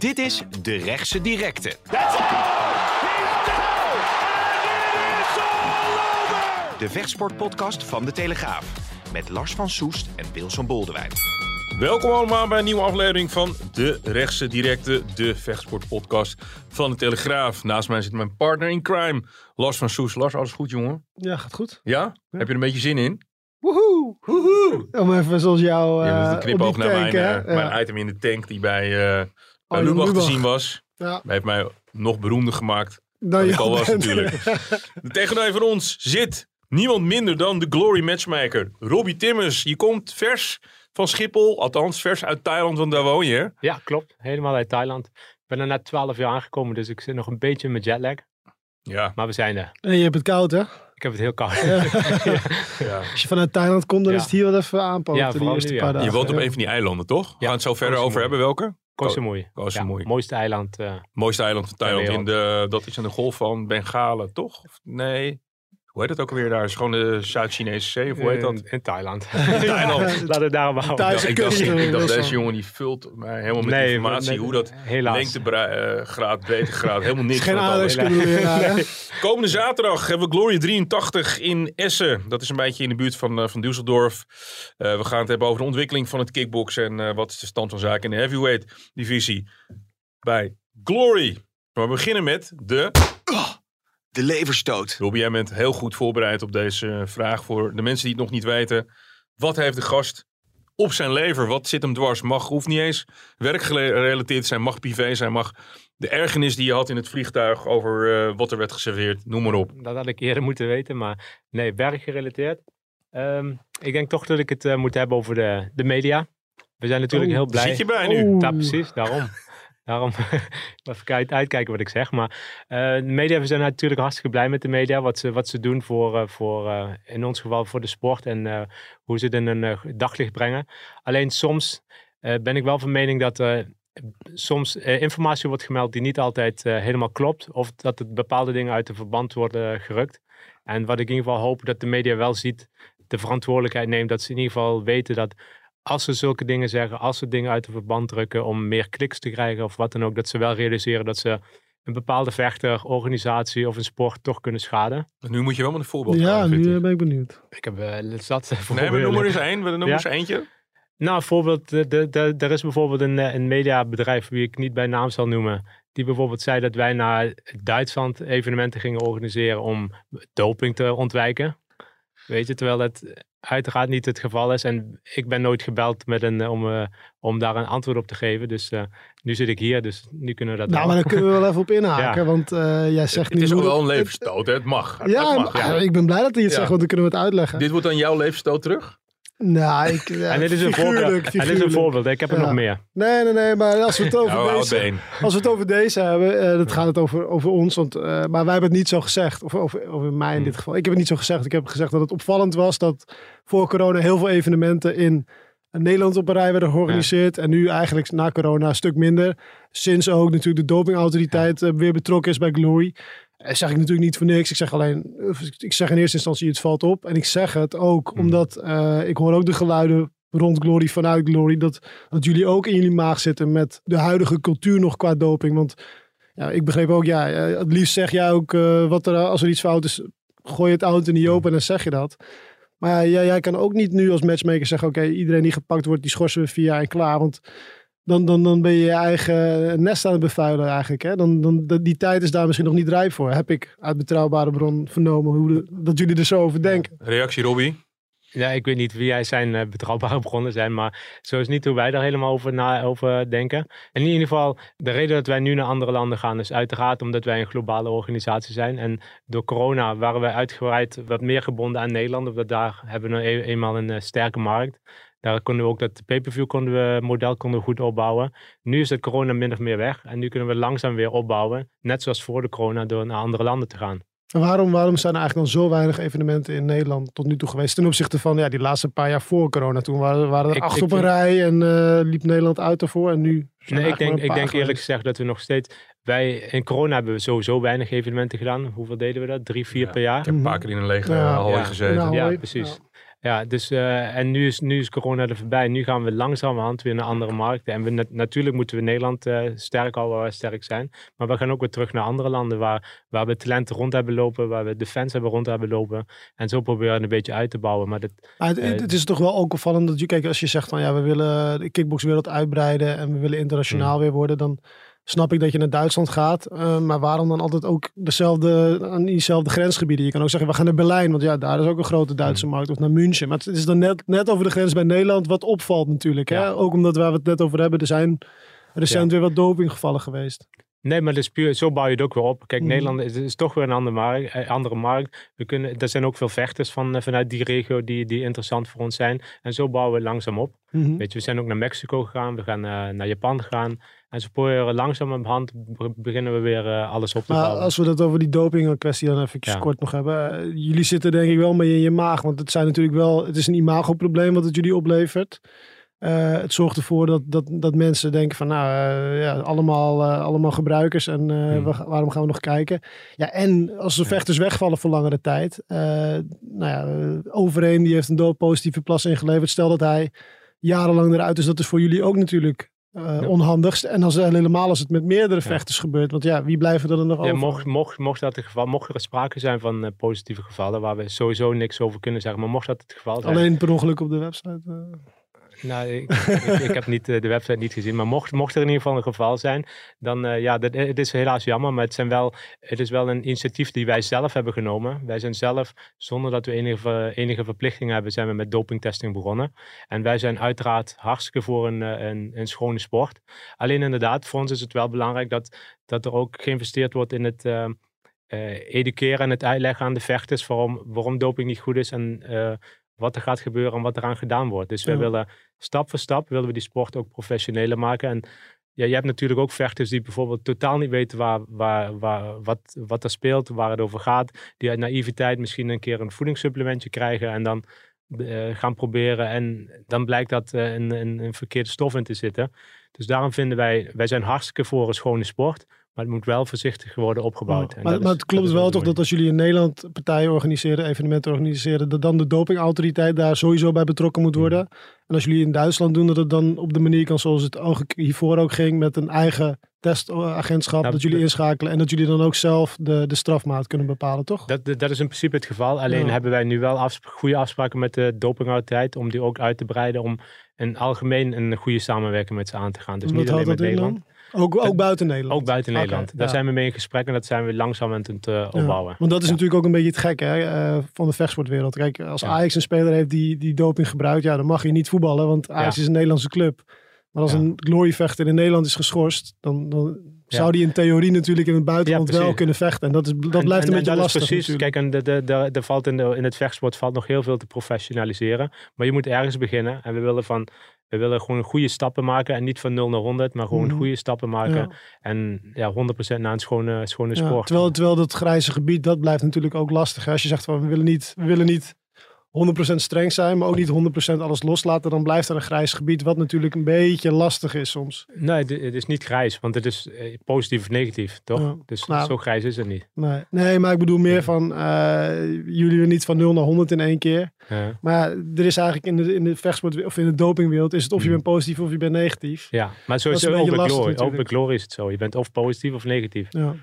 Dit is De Rechtse Directe. De vechtsportpodcast van De Telegraaf. Met Lars van Soest en Wilson Boldewijn. Welkom allemaal bij een nieuwe aflevering van De Rechtse Directe, de vechtsportpodcast van De Telegraaf. Naast mij zit mijn partner in crime, Lars van Soes. Lars, alles goed jongen? Ja, gaat goed. Ja? Heb je er een beetje zin in? Woehoe! Woehoe! Om even zoals jou Je uh, hebt een knipoog naar mijn, eh, mijn item in de tank die bij, uh, bij Lubach te zien was. Ja, Hij heeft mij nog beroemder gemaakt dan dan ik al was bent. natuurlijk. Tegenover ons zit niemand minder dan de Glory Matchmaker, Robbie Timmers. Je komt vers van Schiphol, althans vers uit Thailand, want daar woon je. Ja, klopt. Helemaal uit Thailand. Ik ben er net 12 jaar aangekomen, dus ik zit nog een beetje met jetlag. Ja, Maar we zijn er. En je hebt het koud, hè? Ik heb het heel koud. ja. Als je vanuit Thailand komt, dan Ja. is het hier wel even aanpoten. Ja, de eerste paar dagen. Je woont op Ja. een van die eilanden, toch? We gaan het zo verder over hebben. Welke? Koh Samui. Koh Samui. Ja, mooiste eiland. eh, Mooiste eiland van Thailand. In de, dat is in de golf van Bengalen, toch? Of Nee. Hoe heet het ook alweer daar? is gewoon de Zuid-Chinese zee, of hoe heet dat? in, in Thailand. Thailand. We het daarom houden. Thuis- Ja, ik dacht, ik, eh, dacht deze jongen die vult mij helemaal met Nee, informatie. nee, hoe dat helaas. lengtegraad, breedtegraad, helemaal niks. Geen dat aardrijkskundeleraar, hè? Komende zaterdag hebben we Glory 83 in Essen. Dat is een beetje in de buurt van, eh, van Düsseldorf. Eh, we gaan het hebben over de ontwikkeling van het kickbox en eh, wat is de stand van zaken in de heavyweight divisie bij Glory. Maar we beginnen met de... De leverstoot. Robbie, jij bent heel goed voorbereid op deze eh, vraag. Voor de mensen die het nog niet weten. Wat heeft de gast op zijn lever? Wat zit hem dwars? Mag, hoeft niet eens werkgerelateerd zijn. Mag privé zijn. Mag de ergernis die je had in het vliegtuig over eh, wat er werd geserveerd. Noem maar op. Dat had ik eerder moeten weten, maar nee, werkgerelateerd. Ehm, ik denk toch dat ik het eh, moet hebben over de, de media. We zijn natuurlijk Oh, heel blij. Zit je bij nu? Ja, precies, daarom. Daarom even kijk- uitkijken wat ik zeg. Maar eh, de media, we zijn natuurlijk hartstikke blij met de media. Wat ze, wat ze doen voor, eh, voor eh, in ons geval voor de sport en hoe ze het in een daglicht brengen. Alleen soms ben ik wel van mening dat soms informatie wordt gemeld die niet altijd helemaal klopt. Of dat het bepaalde dingen uit de verband worden gerukt. En wat ik in ieder geval hoop dat de media wel ziet, de verantwoordelijkheid neemt. Dat ze in ieder geval weten dat als ze zulke dingen zeggen, als ze dingen uit de verband drukken om meer kliks te krijgen of wat dan ook, dat ze wel realiseren dat ze een bepaalde vechter, organisatie of een sport toch kunnen schaden. Nu moet je wel met een voorbeeld Ja, gaan, nu ik. eh, ben ik benieuwd. Ik heb uh, zat Nee, maar noem maar eens één. Noem Ja? eens eentje. Nou, bijvoorbeeld, de, de, de- er is bijvoorbeeld een, eh, een mediabedrijf, wie ik niet bij naam zal noemen, die bijvoorbeeld zei dat wij naar Duitsland evenementen gingen organiseren om doping te ontwijken. Weet je, terwijl het uiteraard niet het geval is. En ik ben nooit gebeld met een, eh, om, eh, om daar een antwoord op te geven. Dus eh, nu zit ik hier, dus nu kunnen we dat Nou, maar daar kunnen we wel even op inhaken. Ja. Want eh, jij zegt Het nu... is ook wel een levensstoot. hè? Het mag. Het Ja, mag, maar- ik ben blij dat hij het Ja. zegt, want dan kunnen we het uitleggen. Dit wordt dan jouw levensstoot terug? Nou, ik... ja, en dit is een voorbeeld. figuurlijk, En dit is een voorbeeld. Ik heb er Ja. nog meer. Nee, nee, nee, maar als we het over Nou, deze... Als we het over deze hebben, eh, dat gaat het over, over ons. Want, eh, maar wij hebben het niet zo gezegd. Of over, over mij in Hmm. dit geval. Ik heb het niet zo gezegd. Ik heb gezegd dat het opvallend was dat voor corona heel veel evenementen in Nederland op een rij werden georganiseerd. En nu eigenlijk na corona een stuk minder. Sinds ook natuurlijk de dopingautoriteit eh, weer betrokken is bij Glory. Eh, zeg ik natuurlijk niet voor niks. Ik zeg alleen, of ik zeg in eerste instantie het valt op. En ik zeg het ook Hmm. omdat eh, ik hoor ook de geluiden rond Glory, vanuit Glory. Dat, dat jullie ook in jullie maag zitten met de huidige cultuur nog qua doping. Want ja, ik begreep ook, ja, eh, het liefst zeg jij ook eh, wat er, als er iets fout is, gooi het auto niet open en dan zeg je dat. Maar ja, jij, jij kan ook niet nu als matchmaker zeggen, oké, iedereen die gepakt wordt, die schorsen we jaar en klaar. Want dan, dan, dan ben je je eigen nest aan het bevuilen eigenlijk. Hè? Dan, dan, die tijd is daar misschien nog niet rijp voor. Heb ik uit betrouwbare bron vernomen hoe de- dat jullie er zo over denken. Reactie, Robbie? Ja, ik weet niet wie jij zijn eh, betrouwbare bronnen zijn, maar zo is niet hoe wij daar helemaal over, na, over denken. En in ieder geval, de reden dat wij nu naar andere landen gaan is uiteraard omdat wij een globale organisatie zijn. En door corona waren wij uitgebreid wat meer gebonden aan Nederland, omdat daar hebben we nou e- eenmaal een eh, sterke markt. Daar konden we ook dat pay-per-view konden we, model konden we goed opbouwen. Nu is het corona min of meer weg en nu kunnen we langzaam weer opbouwen, net zoals voor de corona, door naar andere landen te gaan. En waarom, waarom zijn er eigenlijk dan zo weinig evenementen in Nederland tot nu toe geweest? Ten opzichte van ja, die laatste paar jaar voor corona. Toen waren, waren er Ik- acht ik op een rij en eh, liep Nederland uit ervoor. En nu zijn er Nee, ik denk, maar een ik paar denk eerlijk geweest. gezegd dat we nog steeds. Wij in corona hebben we sowieso weinig evenementen gedaan. Hoeveel deden we dat? Drie, vier Ja. per jaar. Ik heb een paar keer in een lege Ja. hal Ja. gezeten. Nou, ja, precies. Ja, dus, eh, en nu is, nu is corona er voorbij. Nu gaan we langzamerhand weer naar andere markten. En we, nat- natuurlijk moeten we Nederland eh, sterk houden waar we sterk zijn. Maar we gaan ook weer terug naar andere landen waar, waar we talenten rond hebben lopen. Waar we de fans hebben rond hebben lopen. En zo proberen we een beetje uit te bouwen. Maar dat, Maar het, Eh, het is toch wel ook opvallend dat je, kijk, als je zegt van ja, we willen de kickboxwereld uitbreiden en we willen internationaal Hmm. weer worden, dan snap ik dat je naar Duitsland gaat. Eh, maar waarom dan altijd ook dezelfde, aan diezelfde grensgebieden? Je kan ook zeggen, we gaan naar Berlijn, want ja, daar is ook een grote Duitse Hmm. markt. Of naar München. Maar het is dan net, net over de grens bij Nederland wat opvalt natuurlijk. Hè? Ja. Ook omdat waar we het net over hebben, er zijn recent weer wat dopinggevallen geweest. Nee, maar dat is puur, zo bouw je het ook weer op. Kijk, Mhm. Nederland is, is toch weer een andere markt. eh, andere markt. We kunnen, er zijn ook veel vechters van, eh, vanuit die regio die, die interessant voor ons zijn. En zo bouwen we langzaam op. Mhm. Weet je, we zijn ook naar Mexico gegaan. We gaan eh, naar Japan gegaan. En zo proberen langzaam op hand be- beginnen we weer alles op te Maar bouwen. als we dat over die doping kwestie dan even Ja. kort nog hebben. jullie zitten denk ik wel mee in je maag. Want het zijn natuurlijk wel, het is een imagoprobleem wat het jullie oplevert. Eh, het zorgt ervoor dat, dat, dat mensen denken van nou eh, ja, allemaal, eh, allemaal gebruikers en Hmm. wa- waarom gaan we nog kijken? Ja, en als de vechters wegvallen voor langere tijd. nou ja, overeen die heeft een dood positieve plas ingeleverd. Stel dat hij jarenlang eruit is, dat is voor jullie ook natuurlijk Ja. onhandigst. En als, helemaal als het met meerdere Ja. vechters gebeurt. Want ja, wie blijven er dan nog over? mocht, mocht, mocht dat het geval, mocht er sprake zijn van positieve gevallen, waar we sowieso niks over kunnen zeggen, maar mocht dat het geval zijn, Alleen per ongeluk op de website. Eh. Nou, ik, heb niet, eh, de website niet gezien. Maar mocht, mocht er in ieder geval een geval zijn, dan uh, ja, dat, het is helaas jammer. Maar het, zijn wel, het is wel een initiatief die wij zelf hebben genomen. Wij zijn zelf, zonder dat we enige, enige verplichting hebben, zijn we met dopingtesting begonnen. En wij zijn uiteraard hartstikke voor een, een, een schone sport. Alleen inderdaad, voor ons is het wel belangrijk dat, dat er ook geïnvesteerd wordt in het... Uh, educeren en het uitleggen aan de vechters waarom, waarom doping niet goed is en wat er gaat gebeuren en wat eraan gedaan wordt. Dus Ja. willen stap voor stap willen we die sport ook professioneler maken. En ja, je hebt natuurlijk ook vechters die bijvoorbeeld totaal niet weten waar, waar, waar, wat, wat er speelt, waar het over gaat. Die uit naïviteit misschien een keer een voedingssupplementje krijgen en dan uh, gaan proberen. En dan blijkt dat uh, een, een, een verkeerde stof in te zitten. Dus daarom vinden wij, wij zijn hartstikke voor een schone sport. Maar het moet wel voorzichtig worden opgebouwd. Ja, maar, maar, het klopt wel toch dat als jullie in Nederland partijen organiseren, evenementen organiseren, dat dan de dopingautoriteit daar sowieso bij betrokken moet worden. En als jullie in Duitsland doen, dat het dan op de manier kan zoals het hiervoor ook ging, met een eigen testagentschap, Nou, dat jullie inschakelen en dat jullie dan ook zelf de, de strafmaat kunnen bepalen, toch? Dat, dat is in principe het geval. Alleen Ja. hebben wij nu wel afsp goede afspraken met de dopingautoriteit om die ook uit te breiden om in algemeen een goede samenwerking met ze aan te gaan. Dus Wat niet alleen met Nederland. Ook, ook buiten Nederland? Ook buiten Nederland. Daar ja. zijn we mee in gesprek en dat zijn we langzaam aan het uh, Ja, opbouwen. want dat is Ja. natuurlijk ook een beetje het gekke hè, eh, van de vechtsportwereld. Kijk, als Ja. Ajax een speler heeft die, die doping gebruikt, ja, dan mag je niet voetballen, want Ajax Ja. is een Nederlandse club. Maar als Ja. een gloryvechter in Nederland is geschorst, dan, dan zou die in theorie natuurlijk in het buitenland Ja, wel kunnen vechten. En dat, is, dat blijft en- een en beetje dat is lastig precies, natuurlijk. Kijk, en de, de, de, er valt in, de, in het vechtsport valt nog heel veel te professionaliseren. Maar je moet ergens beginnen. En we willen, van, we willen gewoon goede stappen maken. En niet van 0 naar 100, maar gewoon Mhm. goede stappen maken. Ja. En ja, 100% naar een schone, schone Ja, sport. terwijl, terwijl dat grijze gebied, dat blijft natuurlijk ook lastig. hè. Als je zegt van we willen niet, we willen niet 100% streng zijn, maar ook niet 100% alles loslaten, dan blijft er een grijs gebied, wat natuurlijk een beetje lastig is soms. Nee, het, is niet grijs, want het is eh, positief of negatief, toch? Ja. Dus Nou, zo grijs is het niet. Nee, nee maar ik bedoel meer van, eh, jullie weer niet van 0 naar 100 in één keer. Ja. Maar er is eigenlijk in de, in de vechtsport of in de dopingwereld, is het of je Mhm. bent positief of je bent negatief. ja, maar zo is het ook bij Glory. Ook bij natuurlijk. Glory is het zo. Je bent of positief of negatief. Ja.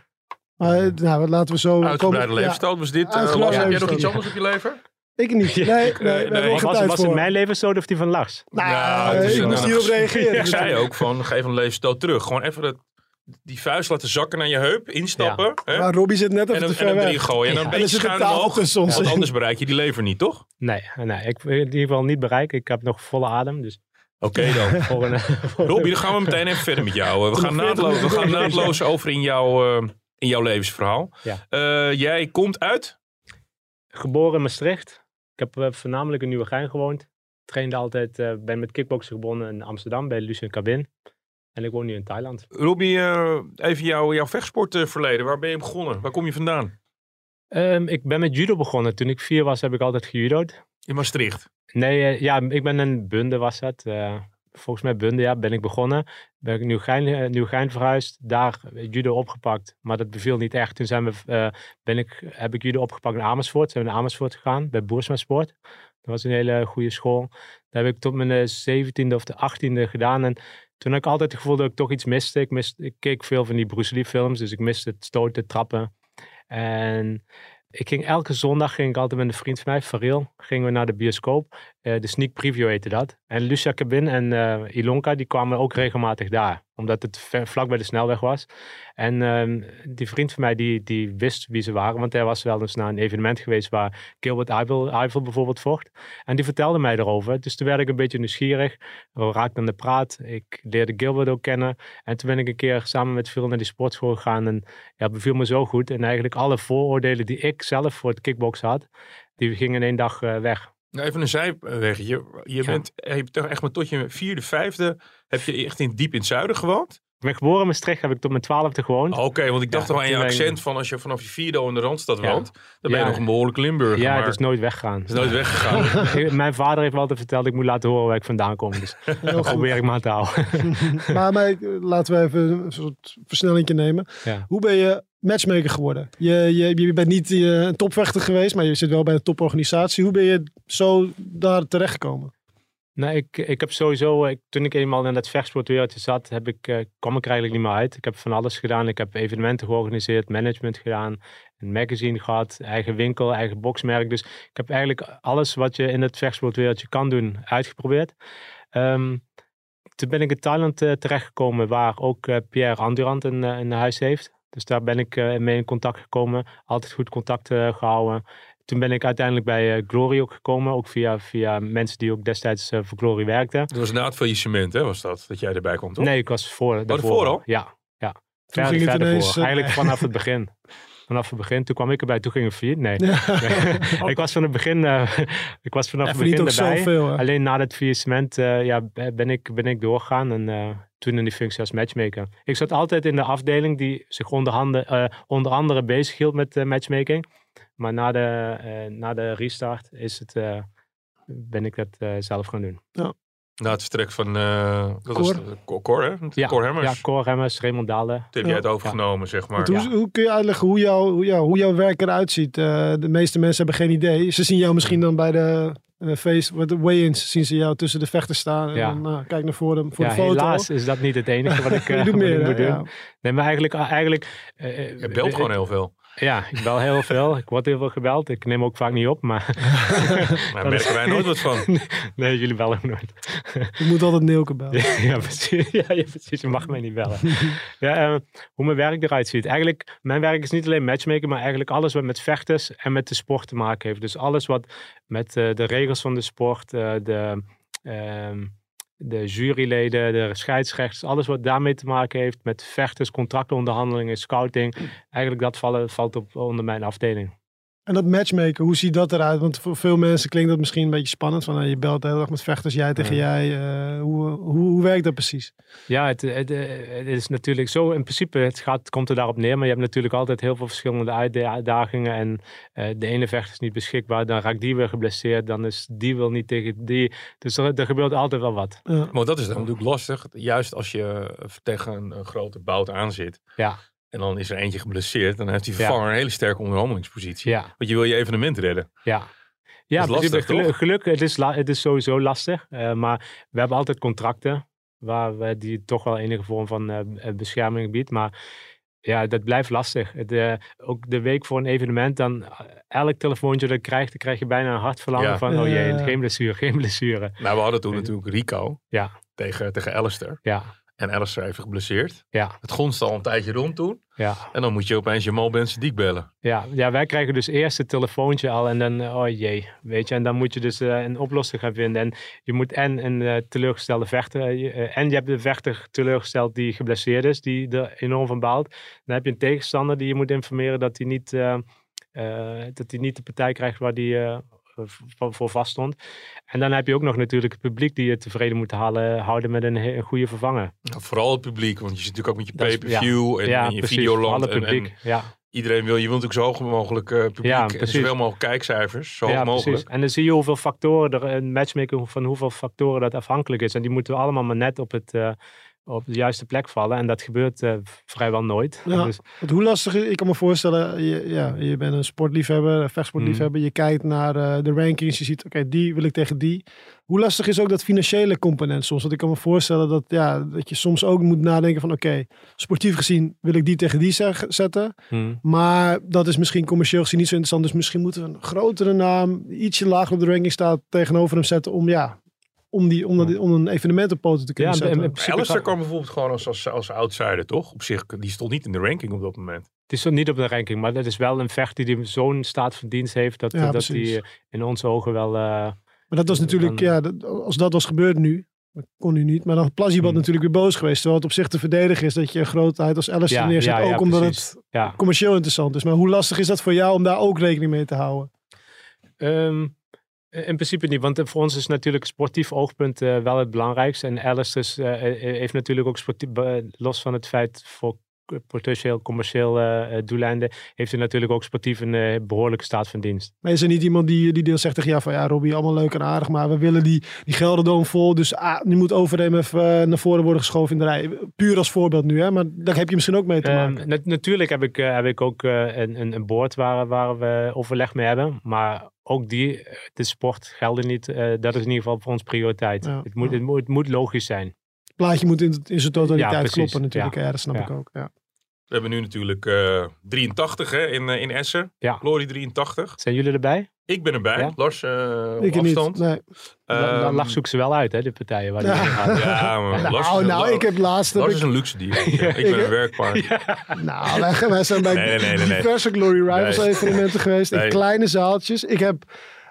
Maar eh, nou, laten we zo... Uitgebreide komen- was dit. Uh, heb jij nog iets anders op je lever? Ik niet. Nee, nee, Was, was, voor. het mijn levensstoot of die van Lars? Nou, Ja, eh, het is ik moest hierop reageren. Ik zei ook van, geef een leefstoot terug. Gewoon even dat, die vuist laten zakken naar je heup, instappen. Hè? Maar Robbie zit net en even dan, te en ver dan weg. erin gooien. En dan Ja. een En beetje schuin omhoog. ons. Want anders bereik je die lever niet, toch? Nee, nee, ik wil in ieder geval niet bereiken. Ik heb nog volle adem. Dus Oké dan. Robbie, dan gaan we meteen even verder met jou. We gaan Nog 40 naadloos, we gaan naadloos over in, jouw, eh, in jouw levensverhaal. Ja. Eh, jij komt uit? Geboren in Maastricht. Ik heb eh, voornamelijk in Nieuwegein gewoond. Trainde altijd, eh, ben met kickboksen begonnen in Amsterdam bij Lucien Cabin. En ik woon nu in Thailand. Robbie, eh, even jouw, jouw vechtsportverleden. Waar ben je begonnen? Waar kom je vandaan? Ehm, ik ben met judo begonnen. Toen ik vier was heb ik altijd gejudo'd. In Maastricht. Nee, ja, ik ben een bunde was dat. eh, volgens mij Bundia, ben ik begonnen. Ben ik Nieuwgein, Nieuwgein verhuisd, daar judo opgepakt. Maar dat beviel niet echt. Toen zijn we, uh, ben ik, heb ik judo opgepakt in Amersfoort. Zijn we naar Amersfoort gegaan, bij Boersma Sport. Dat was een hele goede school. Daar heb ik tot mijn 17e of de 18e gedaan. En toen had ik altijd het gevoel dat ik toch iets miste. Ik, miste, ik keek veel van die Bruce Lee films, dus ik miste het stoten, trappen. En ik ging elke zondag, ging ik altijd met een vriend van mij, Faril, gingen we naar de bioscoop. Uh, de sneak preview heette dat. En Lucia Cabin en uh, Ilonka, die kwamen ook regelmatig daar. Omdat het vlak bij de snelweg was. En uh, die vriend van mij, die, die wist wie ze waren. Want hij was wel eens naar een evenement geweest waar Gilbert Eiffel bijvoorbeeld vocht. En die vertelde mij erover. Dus toen werd ik een beetje nieuwsgierig. We raakten aan de praat. Ik leerde Gilbert ook kennen. En toen ben ik een keer samen met Phil naar die sportschool gegaan. En ja, beviel me zo goed. En eigenlijk alle vooroordelen die ik zelf voor het kickboksen had, die gingen in één dag uh, weg. Nou, even een zijweg. Je, je ja. bent je toch echt maar tot je vierde, vijfde, heb je echt in, diep in het zuiden gewoond? Ik ben geboren in Maastricht, heb ik tot mijn twaalfde gewoond. Oké, okay, want ik dacht ja, toch aan je accent van als je vanaf je vierde al in de Randstad ja. woont, dan ben je nog een behoorlijk Limburger. Ja, maar... het is nooit weggegaan. Het is nooit weggegaan. mijn vader heeft me altijd verteld, ik moet laten horen waar ik vandaan kom. Dus dat probeer ik maar te houden. maar, maar laten we even een soort versnelling nemen. Hoe ben je matchmaker geworden. Je, je, je bent niet uh, een topvechter geweest, maar je zit wel bij een toporganisatie. Hoe ben je zo daar terechtgekomen? Nou, ik, ik heb sowieso, ik, toen ik eenmaal in dat vechtsportwereldje zat, heb ik, uh, kwam ik er eigenlijk niet meer uit. Ik heb van alles gedaan. Ik heb evenementen georganiseerd, management gedaan, een magazine gehad, eigen winkel, eigen boxmerk. Dus ik heb eigenlijk alles wat je in het vechtsportwereldje kan doen, uitgeprobeerd. Um, toen ben ik in Thailand uh, terechtgekomen, waar ook Pierre Andurant een, een huis heeft. Dus daar ben ik uh, mee in contact gekomen. Altijd goed contact uh, gehouden. Toen ben ik uiteindelijk bij uh, Glory ook gekomen. Ook via, via mensen die ook destijds voor Glory werkten. Dat was na het faillissement, hè? Was dat? Dat jij erbij komt, toch? Nee, ik was voor. Oh, voor al? Ja. ja. Toen verder, ging het ineens... Voor. Eigenlijk vanaf het begin. Vanaf het begin. Toen kwam ik erbij. Toen ging het failliet. Nee. nee. ik was van het begin, uh, ik was vanaf het begin erbij. Zoveel, Alleen na het faillissement uh, ja, ben, ik, ben ik doorgegaan. En uh, toen in die functie als matchmaker. Ik zat altijd in de afdeling die zich onder, handen, onder andere bezig hield met matchmaking. Maar na de, na de restart is het, ben ik dat zelf gaan doen. Ja. Na het vertrek van uh, dat Cor. Was, Cor, hè? Ja, Cor Hemmers. Ja, Cor Hemmers, Raymond Dalen. Toen heb jij het overgenomen, ja. zeg maar. Hoe, ja. hoe, kun je uitleggen hoe, jou, hoe, jou, hoe jouw werk eruit ziet? Uh, de meeste mensen hebben geen idee. Ze zien jou misschien dan bij de uh, face, de weigh-ins, zien ze jou tussen de vechters staan. En ja. dan uh, kijk naar voren voor ja, de foto. helaas is dat niet het enige wat ik, uh, doet meer, wat ik moet hè? doen. Nee, maar eigenlijk... eigenlijk je belt gewoon heel veel. Ja, ik bel heel veel. Ik word heel veel gebeld. Ik neem ook vaak niet op, maar... Daar merken wij nooit wat van. nee, jullie bellen nooit. Je moet altijd Neelke bellen. ja, precies. Ja, ja, precies. Je mag mij niet bellen. ja, uh, hoe mijn werk eruit ziet. Eigenlijk, mijn werk is niet alleen matchmaken, maar eigenlijk alles wat met vechters en met de sport te maken heeft. Dus alles wat met uh, de regels van de sport, uh, de... Uh, de juryleden, de scheidsrechters, alles wat daarmee te maken heeft met vechters, contractonderhandelingen, scouting. Eigenlijk dat vallen, valt op onder mijn afdeling. En dat matchmaken, hoe ziet dat eruit? Want voor veel mensen klinkt dat misschien een beetje spannend. Van, nou, je belt de hele dag met vechters, jij tegen ja. jij. Uh, hoe, hoe, hoe werkt dat precies? Ja, het, het, het, is natuurlijk zo. In principe het gaat, komt er daarop neer. Maar je hebt natuurlijk altijd heel veel verschillende uitdagingen. En uh, de ene vechter is niet beschikbaar. Dan raakt die weer geblesseerd. Dan is die wil niet tegen die. Dus er, er gebeurt altijd wel wat. Ja. Maar dat is dan natuurlijk lastig. Juist als je tegen een, een grote bout aan zit. Ja. En dan is er eentje geblesseerd. Dan heeft die vervanger ja. een hele sterke onderhandelingspositie. Ja. Want je wil je evenement redden. Ja. Ja, dat is lastig, geluk, geluk, het, is het is sowieso lastig. Uh, maar we hebben altijd contracten. Waar we die toch wel enige vorm van uh, bescherming biedt. Maar ja, dat blijft lastig. De, ook de week voor een evenement, dan elk telefoontje dat je krijgt, dan krijg je bijna een hartverlangen Ja. van, oh jee, geen blessure, geen blessure. Nou, we hadden toen natuurlijk Rico Ja, tegen, tegen Alistair. ja, En Alistair heeft geblesseerd. ja, Het gonste al een tijdje rond toen. ja. En dan moet je opeens je Mal Ben Sadiq bellen. Ja, ja, wij krijgen dus eerst het telefoontje al en dan, oh jee, weet je. En dan moet je dus eh, een oplossing gaan vinden. En je moet en een eh, teleurgestelde vechter, eh, en je hebt de vechter teleurgesteld die geblesseerd is, die er enorm van baalt. Dan heb je een tegenstander die je moet informeren dat hij niet, eh, eh, dat hij niet de partij krijgt waar die eh, voor, voor vast stond. En dan heb je ook nog natuurlijk het publiek die je tevreden moet halen, houden met een, een goede vervanger. Nou, vooral het publiek, want je zit natuurlijk ook met je pay-per-view en, ja, en je precies, videoland. publiek. en ja, iedereen wil, je wilt natuurlijk zo hoog mogelijk eh, publiek Ja, en zoveel mogelijk kijkcijfers, zo hoog ja, mogelijk. precies. En dan zie je hoeveel factoren er, een matchmaking van hoeveel factoren dat afhankelijk is. En die moeten allemaal maar net op, het, eh, op de juiste plek vallen. En dat gebeurt eh, vrijwel nooit. Ja. Dus, Want hoe lastig is, ik kan me voorstellen, je, ja, je bent een sportliefhebber, een vechtsportliefhebber, je kijkt naar eh, de rankings, je ziet, oké, die wil ik tegen die. Hoe lastig is ook dat financiële component soms? Want ik kan me voorstellen dat, ja, dat je soms ook moet nadenken van, oké, sportief gezien wil ik die tegen die zetten, hmm. maar dat is misschien commercieel gezien niet zo interessant, dus misschien moeten we een grotere naam, ietsje lager op de ranking staat, tegenover hem zetten om, ja, om, die, om, dat- om een evenement op poten te kunnen Ja, in- zetten. Alistair kan- kwam bijvoorbeeld gewoon als, als, als outsider, toch? Op zich, die stond niet in de ranking op dat moment. Het is niet op de ranking, maar dat is wel een vechter die zo'n staat van dienst heeft. Dat, Ja, dat die in onze ogen wel. eh, Maar dat was natuurlijk, Dan- ja, dat- als dat was gebeurd nu, dat kon nu niet. Maar dan had Plazibad Hmm. natuurlijk weer boos geweest. Terwijl het op zich te verdedigen is dat je een grootheid als Alistair Ja, neerzet. ja, ja, ook omdat precies. het ja. commercieel interessant is. Maar hoe lastig is dat voor jou om daar ook rekening mee te houden? Ehm, in principe niet, want voor ons is natuurlijk sportief oogpunt eh, wel het belangrijkste. En Alice is, eh, eh, heeft natuurlijk ook sportief, los van het feit voor potentieel commercieel doeleinden, heeft hij natuurlijk ook sportief een eh, behoorlijke staat van dienst. Maar is er niet iemand die, die deel zegt jou van ja Robbie, allemaal leuk en aardig. Maar we willen die, die Gelderdoom vol. Dus ah, nu moet Overeem even naar voren worden geschoven in de rij. Puur als voorbeeld nu hè. Maar daar heb je misschien ook mee te Ehm, maken. nat- natuurlijk heb ik, heb ik ook een, een, een board waar, waar we overleg mee hebben. Maar ook die, eh, de sport gelden niet. eh, dat is in ieder geval voor ons prioriteit. Ja, Het, moet, ja. het, moet, het moet logisch zijn. Het plaatje moet in, in zijn totaliteit Ja, kloppen natuurlijk. Ja. Dat snap ik ook. Ja. We hebben nu natuurlijk eh 83 hè, in, eh, in Essen. Ja. Glory 83. Zijn jullie erbij? Ik ben erbij. Ja. Lars, eh op Ik er niet. afstand. Nee. Dan dan lag zoeken ze wel uit, hè, de partijen waar die Ja. gaan. Ja, maar Nou, Lars, nou, ik heb laatst... heb Lars ik- is een luxe dier. ik ben een werkpaard. Nou, wij, wij zijn bij Nee, nee, nee, diverse Glory Rivals Nee. evenementen geweest. In kleine zaaltjes. Ik heb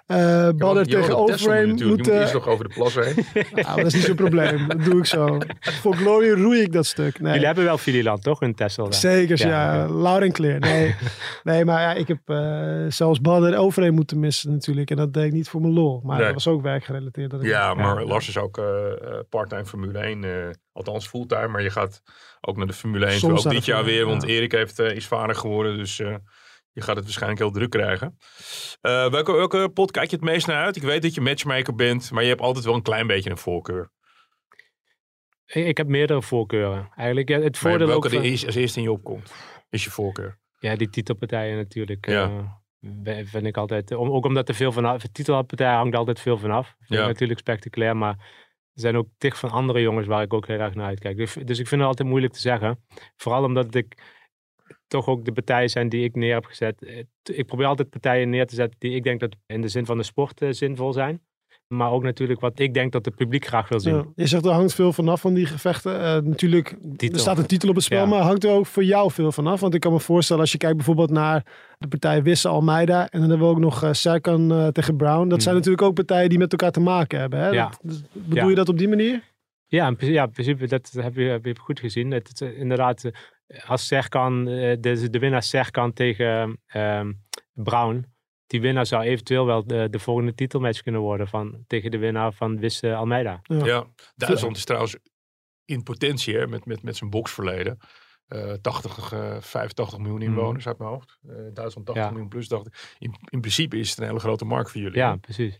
eh Je Badder tegen Overeem natuurlijk. Je moet eerst nog over de plas heen. Nou, dat is niet zo'n probleem. Dat doe ik zo. Voor Glory roei ik dat stuk. Nee. Jullie hebben wel Fililand, toch? In Texel. Zeker, ja. Ja. Loud en clear. Nee, nee maar ja, ik heb eh, zelfs Badder Overeem moeten missen natuurlijk. En dat deed ik niet voor mijn lol. Maar Nee. dat was ook werkgerelateerd. Dat ik- Ja, maar Ja. Lars is ook eh, eh, part-time Formule 1. eh, althans fulltime. Maar je gaat ook naar de Formule 1. Soms ook dit jaar weer. 1, Want. Erik heeft, is vader geworden. Dus eh, je gaat het waarschijnlijk heel druk krijgen. Eh, welke, welke pot kijk je het meest naar uit? Ik weet dat je matchmaker bent. Maar je hebt altijd wel een klein beetje een voorkeur. Ik, heb meerdere voorkeuren. Eigenlijk, ja, het voordeel welke ook van, is, als eerste in je opkomt. Is je voorkeur. Ja, die titelpartijen natuurlijk. Ja. eh, vind ik altijd, om, ook omdat er veel vanaf, de titelpartij hangt altijd veel vanaf. Vind ik Ja. natuurlijk spectaculair, maar er zijn ook tig van andere jongens waar ik ook heel erg naar uitkijk. Dus, dus ik vind het altijd moeilijk te zeggen. Vooral omdat ik toch ook de partijen zijn die ik neer heb gezet. Eh, Ik probeer altijd partijen neer te zetten die ik denk dat in de zin van de sport eh, zinvol zijn. Maar ook natuurlijk wat ik denk dat het publiek graag wil zien. Ja. Je zegt er hangt veel vanaf van die gevechten. Eh, natuurlijk, Titel. er staat een titel op het spel, Ja. maar hangt er ook voor jou veel vanaf? Want ik kan me voorstellen, als je kijkt bijvoorbeeld naar de partij Wisse Almeida en dan hebben we ook nog eh Serkan tegen Brown. Dat zijn Hmm. natuurlijk ook partijen die met elkaar te maken hebben. Hè? Ja. Dat- bedoel Ja. je dat op die manier? Ja, in principe, ja, in principe dat heb je, heb je goed gezien. Het, inderdaad, als Serkan, eh, de, de winnaar Serkan tegen ehm, Brown, die winnaar zou eventueel wel de, de volgende titelmatch kunnen worden van, tegen de winnaar van Wisse Almeida. Ja. Ja. Duitsland is trouwens in potentie hè, met, met, met zijn boksverleden. Eh 80, eh 85 miljoen inwoners uit mijn hoofd. Eh, Duitsland 80 Ja. miljoen plus. Dacht ik. In, in principe is het een hele grote markt voor jullie. Ja, hè? precies.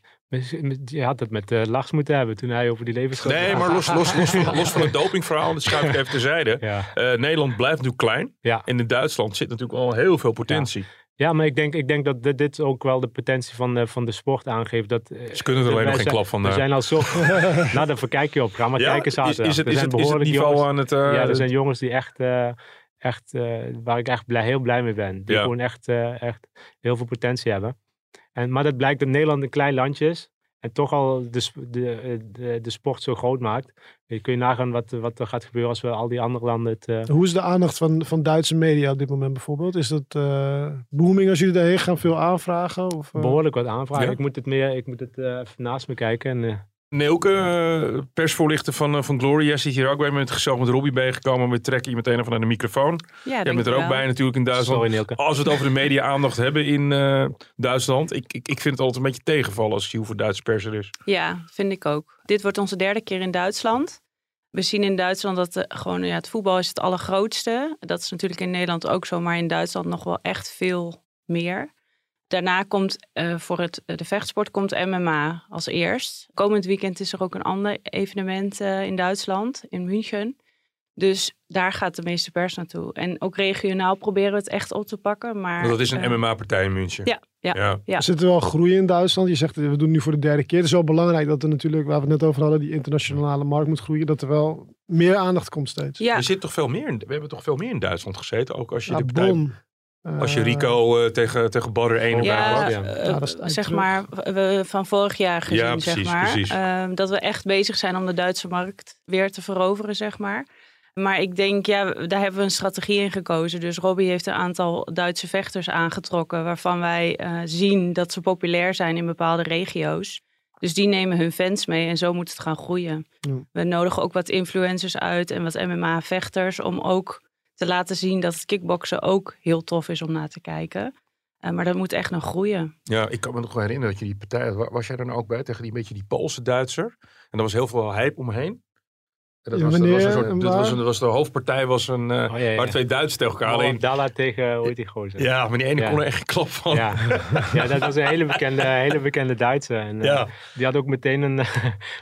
Je had het met eh Lars moeten hebben toen hij over die levensgroep Nee, maar los, los, los, van, los van het dopingverhaal, dat schuif ik even terzijde. Ja. Eh, Nederland blijft natuurlijk klein. Ja. En in Duitsland zit natuurlijk al heel veel potentie. ja, maar ik denk, ik denk dat dit, dit ook wel de potentie van, de- van de sport aangeeft. Dat, eh, Ze kunnen er alleen nog geen klap van. We eh. zijn al zo... nou, daar verkijk je op. Ga maar ja, kijken is, zaterdag. is, het, Er is, zijn het, is het behoorlijk niveau jongens- aan het... eh, ja, er zijn jongens die echt, eh, echt eh, waar ik echt blij, heel blij mee ben. Die Ja. gewoon echt, eh, echt heel veel potentie hebben. En, maar dat blijkt dat Nederland een klein landje is. En toch al de, de, eh, de, de sport zo groot maakt. Je kun je nagaan wat, wat er gaat gebeuren als we al die andere landen het... eh, Hoe is de aandacht van, van Duitse media op dit moment bijvoorbeeld? Is dat eh, booming als jullie daarheen gaan? Veel aanvragen? Of, eh? behoorlijk wat aanvragen. Ja. Ik moet het meer, ik moet het eh, even naast me kijken. En, eh, Neelke, eh, persvoorlichter van, eh, van Glory. Jij zit hier ook bij met gezellig met Robbie bijgekomen. We trekken je meteen even naar de microfoon. Ja, Jij bent er ook bij natuurlijk in Duitsland. sorry. Als we het over de media aandacht hebben in eh, Duitsland. Ik, ik, ik vind het altijd een beetje tegenvallen als je hoeveel Duitse pers er is. Ja, vind ik ook. Dit wordt onze derde keer in Duitsland. we zien in Duitsland dat de, gewoon, ja, het voetbal is het allergrootste. Dat is natuurlijk in Nederland ook zo, maar in Duitsland nog wel echt veel meer. Daarna komt uh, voor het, de vechtsport komt MMA als eerst. Komend weekend is er ook een ander evenement uh, in Duitsland, in München. Dus daar gaat de meeste pers naartoe. En ook regionaal proberen we het echt op te pakken. Maar, Want dat is een uh, MMA-partij in München. Ja, ja, ja. ja. Er zit wel groei in Duitsland. Je zegt, we doen nu voor de derde keer. Het is wel belangrijk dat er natuurlijk, waar we het net over hadden, die internationale markt moet groeien. Dat er wel meer aandacht komt steeds. Ja. Er zit toch veel meer in, we hebben toch veel meer in Duitsland gezeten. Ook als je Ja, de partij. Als je Rico uh, tegen, tegen Badder 1 Ja, Ja. uh, Ja, dat is eigenlijk zeg maar we, van vorig jaar gezien, Ja, precies, zeg maar. precies. Ehm, dat we echt bezig zijn om de Duitse markt weer te veroveren, zeg maar. Maar ik denk, ja, daar hebben we een strategie in gekozen. Dus Robbie heeft een aantal Duitse vechters aangetrokken... waarvan wij eh, zien dat ze populair zijn in bepaalde regio's. Dus die nemen hun fans mee en zo moet het gaan groeien. Ja. We nodigen ook wat influencers uit en wat MMA-vechters... om ook te laten zien dat kickboksen ook heel tof is om naar te kijken. Eh, maar dat moet echt nog groeien. Ja, ik kan me nog wel herinneren dat je die partij... wa- Was jij nou ook bij tegen die beetje die Poolse Duitser? En er was heel veel hype omheen. En dat Ja, was, dat was, een wanneer soort, dat was, waar? een, dat was de hoofdpartij was een... eh Oh, ja, ja. Waar twee Duitsers tegen elkaar alleen... Dalla tegen, hoe heet die gozer? Ja, maar die ene Ja. kon er echt klap van. Ja. ja, dat was een hele bekende, hele bekende Duitser. En, eh, Ja. Die had ook meteen, een,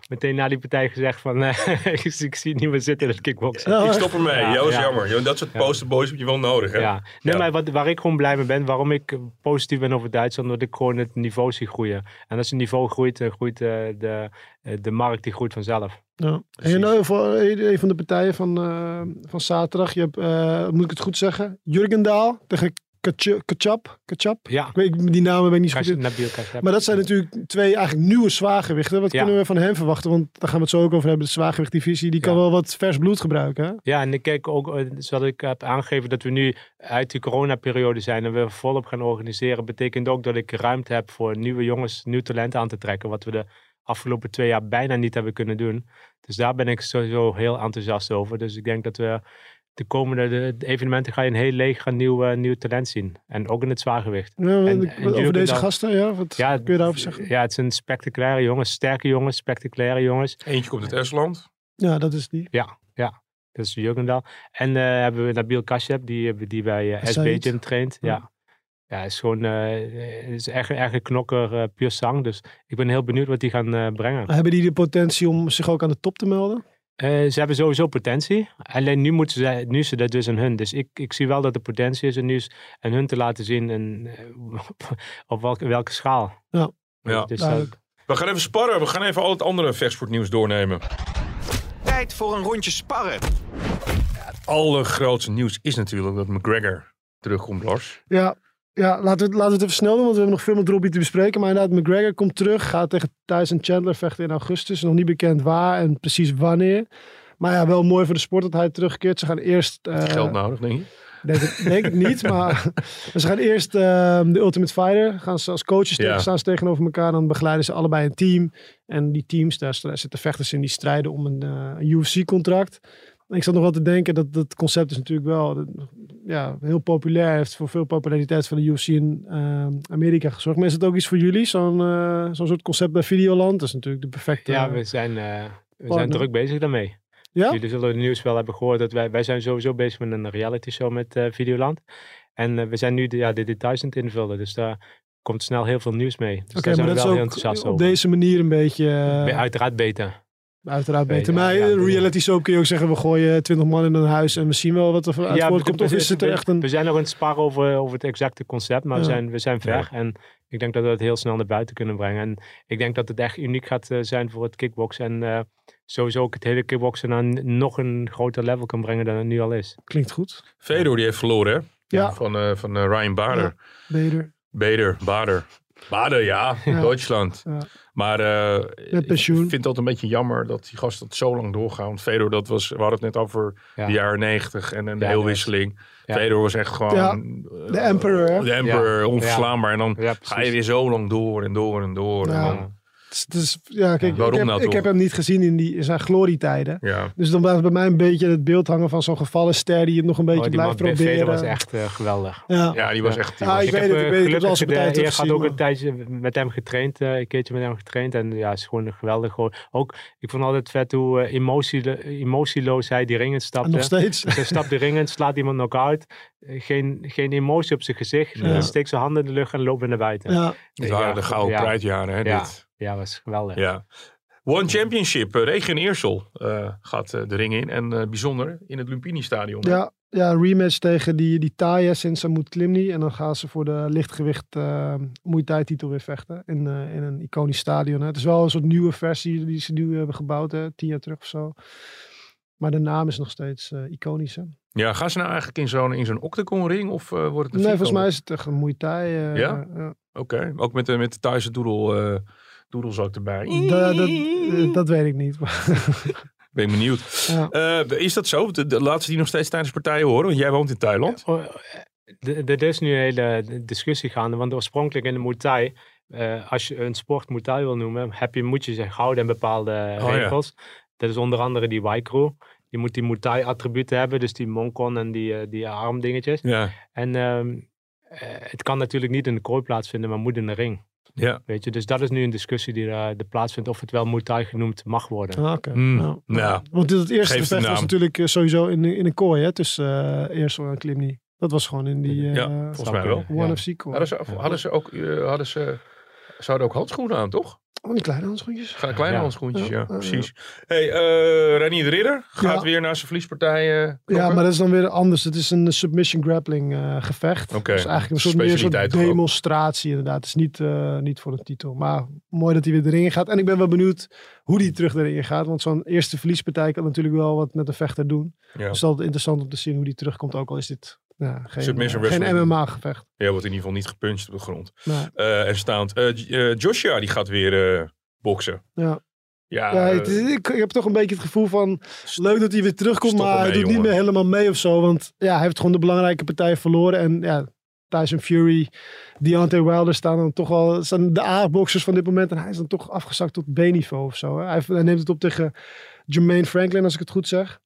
meteen na die partij gezegd van... eh, ik, ik zie het niet meer zitten in het kickboksen. Ja, Ik stop ermee. Ja, dat is ja. jammer. Ja, Dat soort posterboys heb je wel nodig, hè? Ja, nee, Ja. maar wat, waar ik gewoon blij mee ben, waarom ik eh, positief ben over Duitsland, omdat ik gewoon het niveau zie groeien. En als het niveau groeit, dan groeit eh, de, eh, de markt die groeit vanzelf. Ja. En nou, voor een van de partijen van, eh, van zaterdag, je hebt, eh, moet ik het goed zeggen, Jurgendaal tegen Kachap. Kachap? Ja, Ik weet, die namen ben ik niet zo goed. Nabil. Maar dat zijn natuurlijk twee eigenlijk nieuwe zwaargewichten. Wat Ja. kunnen we van hem verwachten? Want daar gaan we het zo ook over hebben. De zwaargewichtdivisie, die kan Ja. wel wat vers bloed gebruiken. Hè? Ja, en ik kijk ook, eh, zoals ik heb aangegeven, dat we nu uit die coronaperiode zijn en we volop gaan organiseren, betekent ook dat ik ruimte heb voor nieuwe jongens, nieuw talent aan te trekken, wat we de afgelopen twee jaar bijna niet hebben kunnen doen. Dus daar ben ik sowieso heel enthousiast over. Dus ik denk dat we de komende de, de evenementen ga je een heel leeg nieuw, nieuw talent zien. En ook in het zwaargewicht. Ja, En- over deze gasten, ja? Wat Ja, kun je daarover zeggen? Ja, het zijn spectaculaire jongens, sterke jongens, spectaculaire jongens. Eentje komt uit Estland. Ja, dat is die. Ja, ja. Dat is Jurgendal. En eh, hebben we Nabil Kashyap, die, die bij eh, SB. Gym traint. Ja. Ja. Ja, is gewoon eh, is echt, echt een knokker, eh, puur zang. Dus ik ben heel benieuwd wat die gaan eh, brengen. Hebben die de potentie om zich ook aan de top te melden? Eh, ze hebben sowieso potentie. Alleen nu, moeten ze, nu is het dus aan hun. Dus ik, ik zie wel dat er potentie is. En nu is aan hun te laten zien en, op welke, welke schaal. Ja. Ja. Dus, Duidelijk. We gaan even sparren. We gaan even al het andere vechtsportnieuws doornemen. Tijd voor een rondje sparren. allergrootste nieuws is natuurlijk dat McGregor terugkomt, Lars. Ja, ja laten, we, het- laten we het even snel doen, want we hebben nog veel met Robbie te bespreken. Maar inderdaad, McGregor komt terug, gaat tegen Tyson Chandler vechten in augustus. Nog niet bekend waar en precies wanneer. Maar ja, wel mooi voor de sport dat hij terugkeert. Ze gaan eerst... eh, Geld nodig, denk je? Denk het, denk het niet, maar ze gaan eerst ehm, de Ultimate Fighter. Gaan ze als coaches tegen, staan ze tegenover elkaar. Dan begeleiden ze allebei een team. En die teams, daar zitten vechters in die strijden om een, eh, UFC-contract. Ik zat nog wel te denken dat dat concept is natuurlijk wel dat- ja, heel populair. Heeft voor veel populariteit van de UFC in ehm, Amerika gezorgd. Maar is het ook iets voor jullie? Zo'n eh, zo'n soort concept bij Videoland? Dat is natuurlijk de perfecte... ja, we zijn, eh, we zijn druk bezig daarmee. Ja? Jullie zullen het nieuws wel hebben gehoord dat wij, wij zijn sowieso bezig met een reality show met eh, Videoland. En eh, we zijn nu de, ja, de details aan het invullen. Dus daar komt snel heel veel nieuws mee. Dus Oké, daar zijn we wel is heel enthousiast op over. deze manier een beetje... eh, Uiteraard beter. Uiteraard beter. ja, maar ja, een ja. reality show kun je ook zeggen, we gooien 20 man in een huis en we zien wel wat er uit Ja, voortkomt. Of is het we- echt een... We zijn nog aan het sparren over, over het exacte concept, maar we, zijn, we zijn ver. En ik denk dat we het heel snel naar buiten kunnen brengen. En ik denk dat het echt uniek gaat eh, zijn voor het kickboksen. En eh, sowieso ook het hele kickboksen naar nog een groter level kan brengen dan het nu al is. Klinkt goed. Fedor die heeft verloren, hè? Ja. Van, eh, van eh, Ryan Bader. Beter. Bader, Bader. Bader, ja. Ja. Duitsland. Ja. Maar eh, Met pensioen. ik vind het altijd een beetje jammer dat die gasten dat zo lang doorgaan. Want Fedor, dat was, we hadden het net over Ja. de jaren negentig en, en de Ja, heelwisseling. Ja. Fedor was echt gewoon... Ja, eh, de emperor, hè? De emperor, Ja. onverslaanbaar. En dan Ja, ga je weer zo lang door en door en door. En dan, Dus, dus, ja, kijk, waarom ik, heb, nou ik heb hem niet gezien in, die, in zijn glorietijden. Ja. Dus dan blijft bij mij een beetje het beeld hangen van zo'n gevallen ster die het nog een beetje Oh, die man blijft proberen. Veder was echt eh, geweldig. Ja. ja, die was echt... die Ja, was- ik weet het, eh, ik weet het. Ik heb Eer gaat teruggezien, ook een tijdje met hem getraind, eh, een keertje met hem getraind. En ja, is gewoon geweldig. Gewoon. Ook, ik vond altijd vet hoe eh, emotielo- emotieloos hij die ring in En stapte. nog steeds. Hij stapt de ring in, slaat iemand knock-out. Eh, Geen, geen emotie op zijn gezicht. Steekt zijn handen in de lucht en loopt weer naar buiten. Ja. Dit waren de gouden ja. hè, Ja. dit. Ja, was geweldig. Ja. One Championship, eh, Region Eersel eh, gaat eh, de ring in. En eh, bijzonder in het Lumpini Stadion. Ja, ja, een rematch tegen die, die Taya in Samut Klimni. En dan gaan ze voor de lichtgewicht eh Muay Thai titel weer vechten. In, eh, in een iconisch stadion. Hè. Het is wel een soort nieuwe versie die ze nu hebben gebouwd. Hè, tien jaar terug of zo. Maar de naam is nog steeds eh, iconisch. Hè? Ja, gaan ze nou eigenlijk in zo'n in zo'n octagon ring? Of eh, wordt het een Nee, volgens mij is het een Muay Thai. eh, Ja? ja. Oké, ook met de, met de Thaise doedel, eh doedelzak erbij. Da- dat, eh, dat weet ik niet. Ben benieuwd. ja. Eh, is dat zo? De, ze die nog steeds tijdens partijen horen? Want jij woont in Thailand. Oh, eh, d- Er is nu een hele discussie gaande, want oorspronkelijk in de Muay Thai, eh, als je een sport Muay Thai wil noemen, heb je, moet je zich houden aan bepaalde Oh, ja. regels. Dat is onder andere die Y-crew. Je moet die Muay Thai attributen hebben, dus die monkon en die, eh, die armdingetjes. Ja. En ehm, eh, het kan natuurlijk niet in de kooi plaatsvinden, maar moet in de ring. Ja. Weet je? Dus dat is nu een discussie die er er plaatsvindt of het wel Muay Thai genoemd mag worden. Ah, oké. Hmm, Ja. nou, Want het eerste gevecht was natuurlijk eh, sowieso in, in een kooi. Hè, tussen uh, Eersel en Klimni. Dat was gewoon in die Ja, eh volgens mij wel. One Ja. of kooi. Hadden ze, hadden ze ook, eh, hadden ze, ze hadden ook handschoenen aan, toch? Oh, die kleine handschoentjes. Ga- Kleine Ja. handschoentjes, ja, Ja, ja, precies. Hey, eh Renier de Ridder gaat Ja. weer naar zijn verliespartij. eh, Ja, maar dat is dan weer anders. Het is een submission grappling eh, gevecht. Oké, Dus eigenlijk een soort, meer soort demonstratie inderdaad. Het is niet, eh, niet voor een titel. Maar mooi dat hij weer erin gaat. En ik ben wel benieuwd hoe hij terug erin gaat. Want zo'n eerste verliespartij kan natuurlijk wel wat met een vechter doen. ja. Dus het is altijd interessant om te zien hoe hij terugkomt. Ook al is dit ja, geen, Submission eh, geen wrestling. MMA gevecht. ja, wordt in ieder geval niet gepuncht op de grond. Nee. En staand. eh, J- eh, Joshua, die gaat weer eh, boksen. Ja. Ja, Ja, het is- ik, ik heb toch een beetje het gevoel van leuk dat hij weer terugkomt, maar hij doet niet meer helemaal mee of zo. Want ja, hij heeft gewoon de belangrijke partij verloren. En ja, Tyson Fury, Deontay Wilder staan dan toch wel staan de A-boxers van dit moment. En hij is dan toch afgezakt tot B-niveau of zo. Hè? Hij, heeft- hij neemt het op tegen Jermaine Franklin, als ik het goed zeg.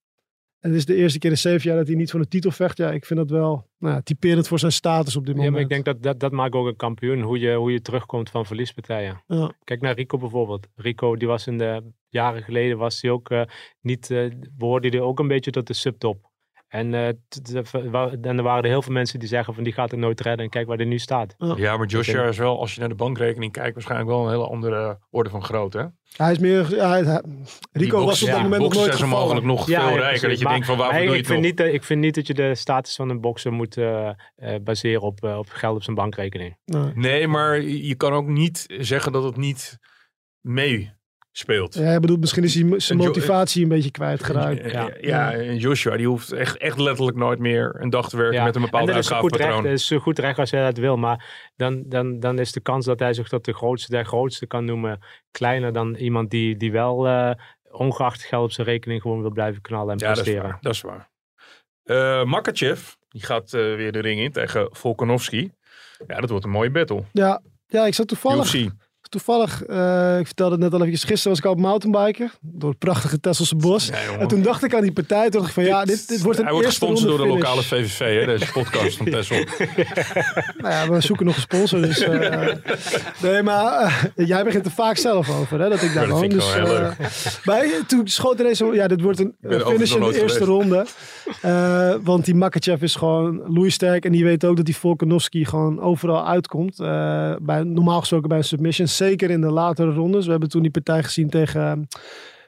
En het is de eerste keer in zeven jaar dat hij niet voor de titel vecht. Ja, ik vind dat wel nou, ja, typerend voor zijn status op dit Ja, moment. maar ik denk dat, dat dat maakt ook een kampioen, hoe je, hoe je terugkomt van verliespartijen. Ja. Kijk naar Rico bijvoorbeeld. Rico, die was in de jaren geleden, was hij ook eh, niet, eh behoorde hij ook een beetje tot de subtop. En, eh, t- t- wa- en er waren er heel veel mensen die zeggen van die gaat het nooit redden en kijk waar hij nu staat. ja, maar Joshua is wel, als je naar de bankrekening kijkt, waarschijnlijk wel een hele andere orde van grootte. hè? Hij is meer... Hij- hij- Rico was op dat ja, moment nog nooit zijn mogelijk nog Ja, veel ja, rijker. precies. Dat je Maar- denkt van waarvoor doe je ik, het vind nog? niet, dat- ik vind niet dat je de status van een bokser moet eh, eh, baseren op, op geld op zijn bankrekening. Nee. Nee, maar je kan ook niet zeggen dat het niet meespeelt. Ja, hij bedoelt, misschien is hij zijn motivatie een beetje kwijtgeraakt. Ja, Ja. ja, en Joshua die hoeft echt, echt letterlijk nooit meer een dag te werken Ja, met een bepaald en dat is zo goed recht, uitgavenpatroon. dat is zo goed recht als hij dat wil. Maar dan, dan, dan is de kans dat hij zich tot de grootste der grootste kan noemen kleiner dan iemand die, die wel eh, ongeacht geld op zijn rekening gewoon wil blijven knallen en Ja, dat is presteren. waar. Dat is waar. Eh, Makachev, die gaat eh, weer de ring in tegen Volkanovski. Ja, dat wordt een mooie battle. Ja, ja, ik zat toevallig, UFC. Toevallig eh, ik vertelde het net al eventjes, gisteren was ik al op mountainbiken door het prachtige Tesselse bos. Ja. En toen dacht ik aan die partij, toen dacht ik van ja, dit, dit wordt een Hij wordt gesponsord door de lokale. VVV, hè, deze podcast van Tessel. Nou ja, we zoeken nog een sponsor, dus... eh, nee, maar eh, jij begint er vaak zelf over, hè, dat ik daar Ja, dat woon. vind ik Dus, heel maar toen schoot er eens ja, dit wordt een finish in de eerste ronde. Want die Makachev is gewoon loeisterk en die weet ook dat die Volkanovski gewoon overal uitkomt. Bij, normaal gesproken bij een submission, zeker in de latere rondes. We hebben toen die partij gezien tegen eh,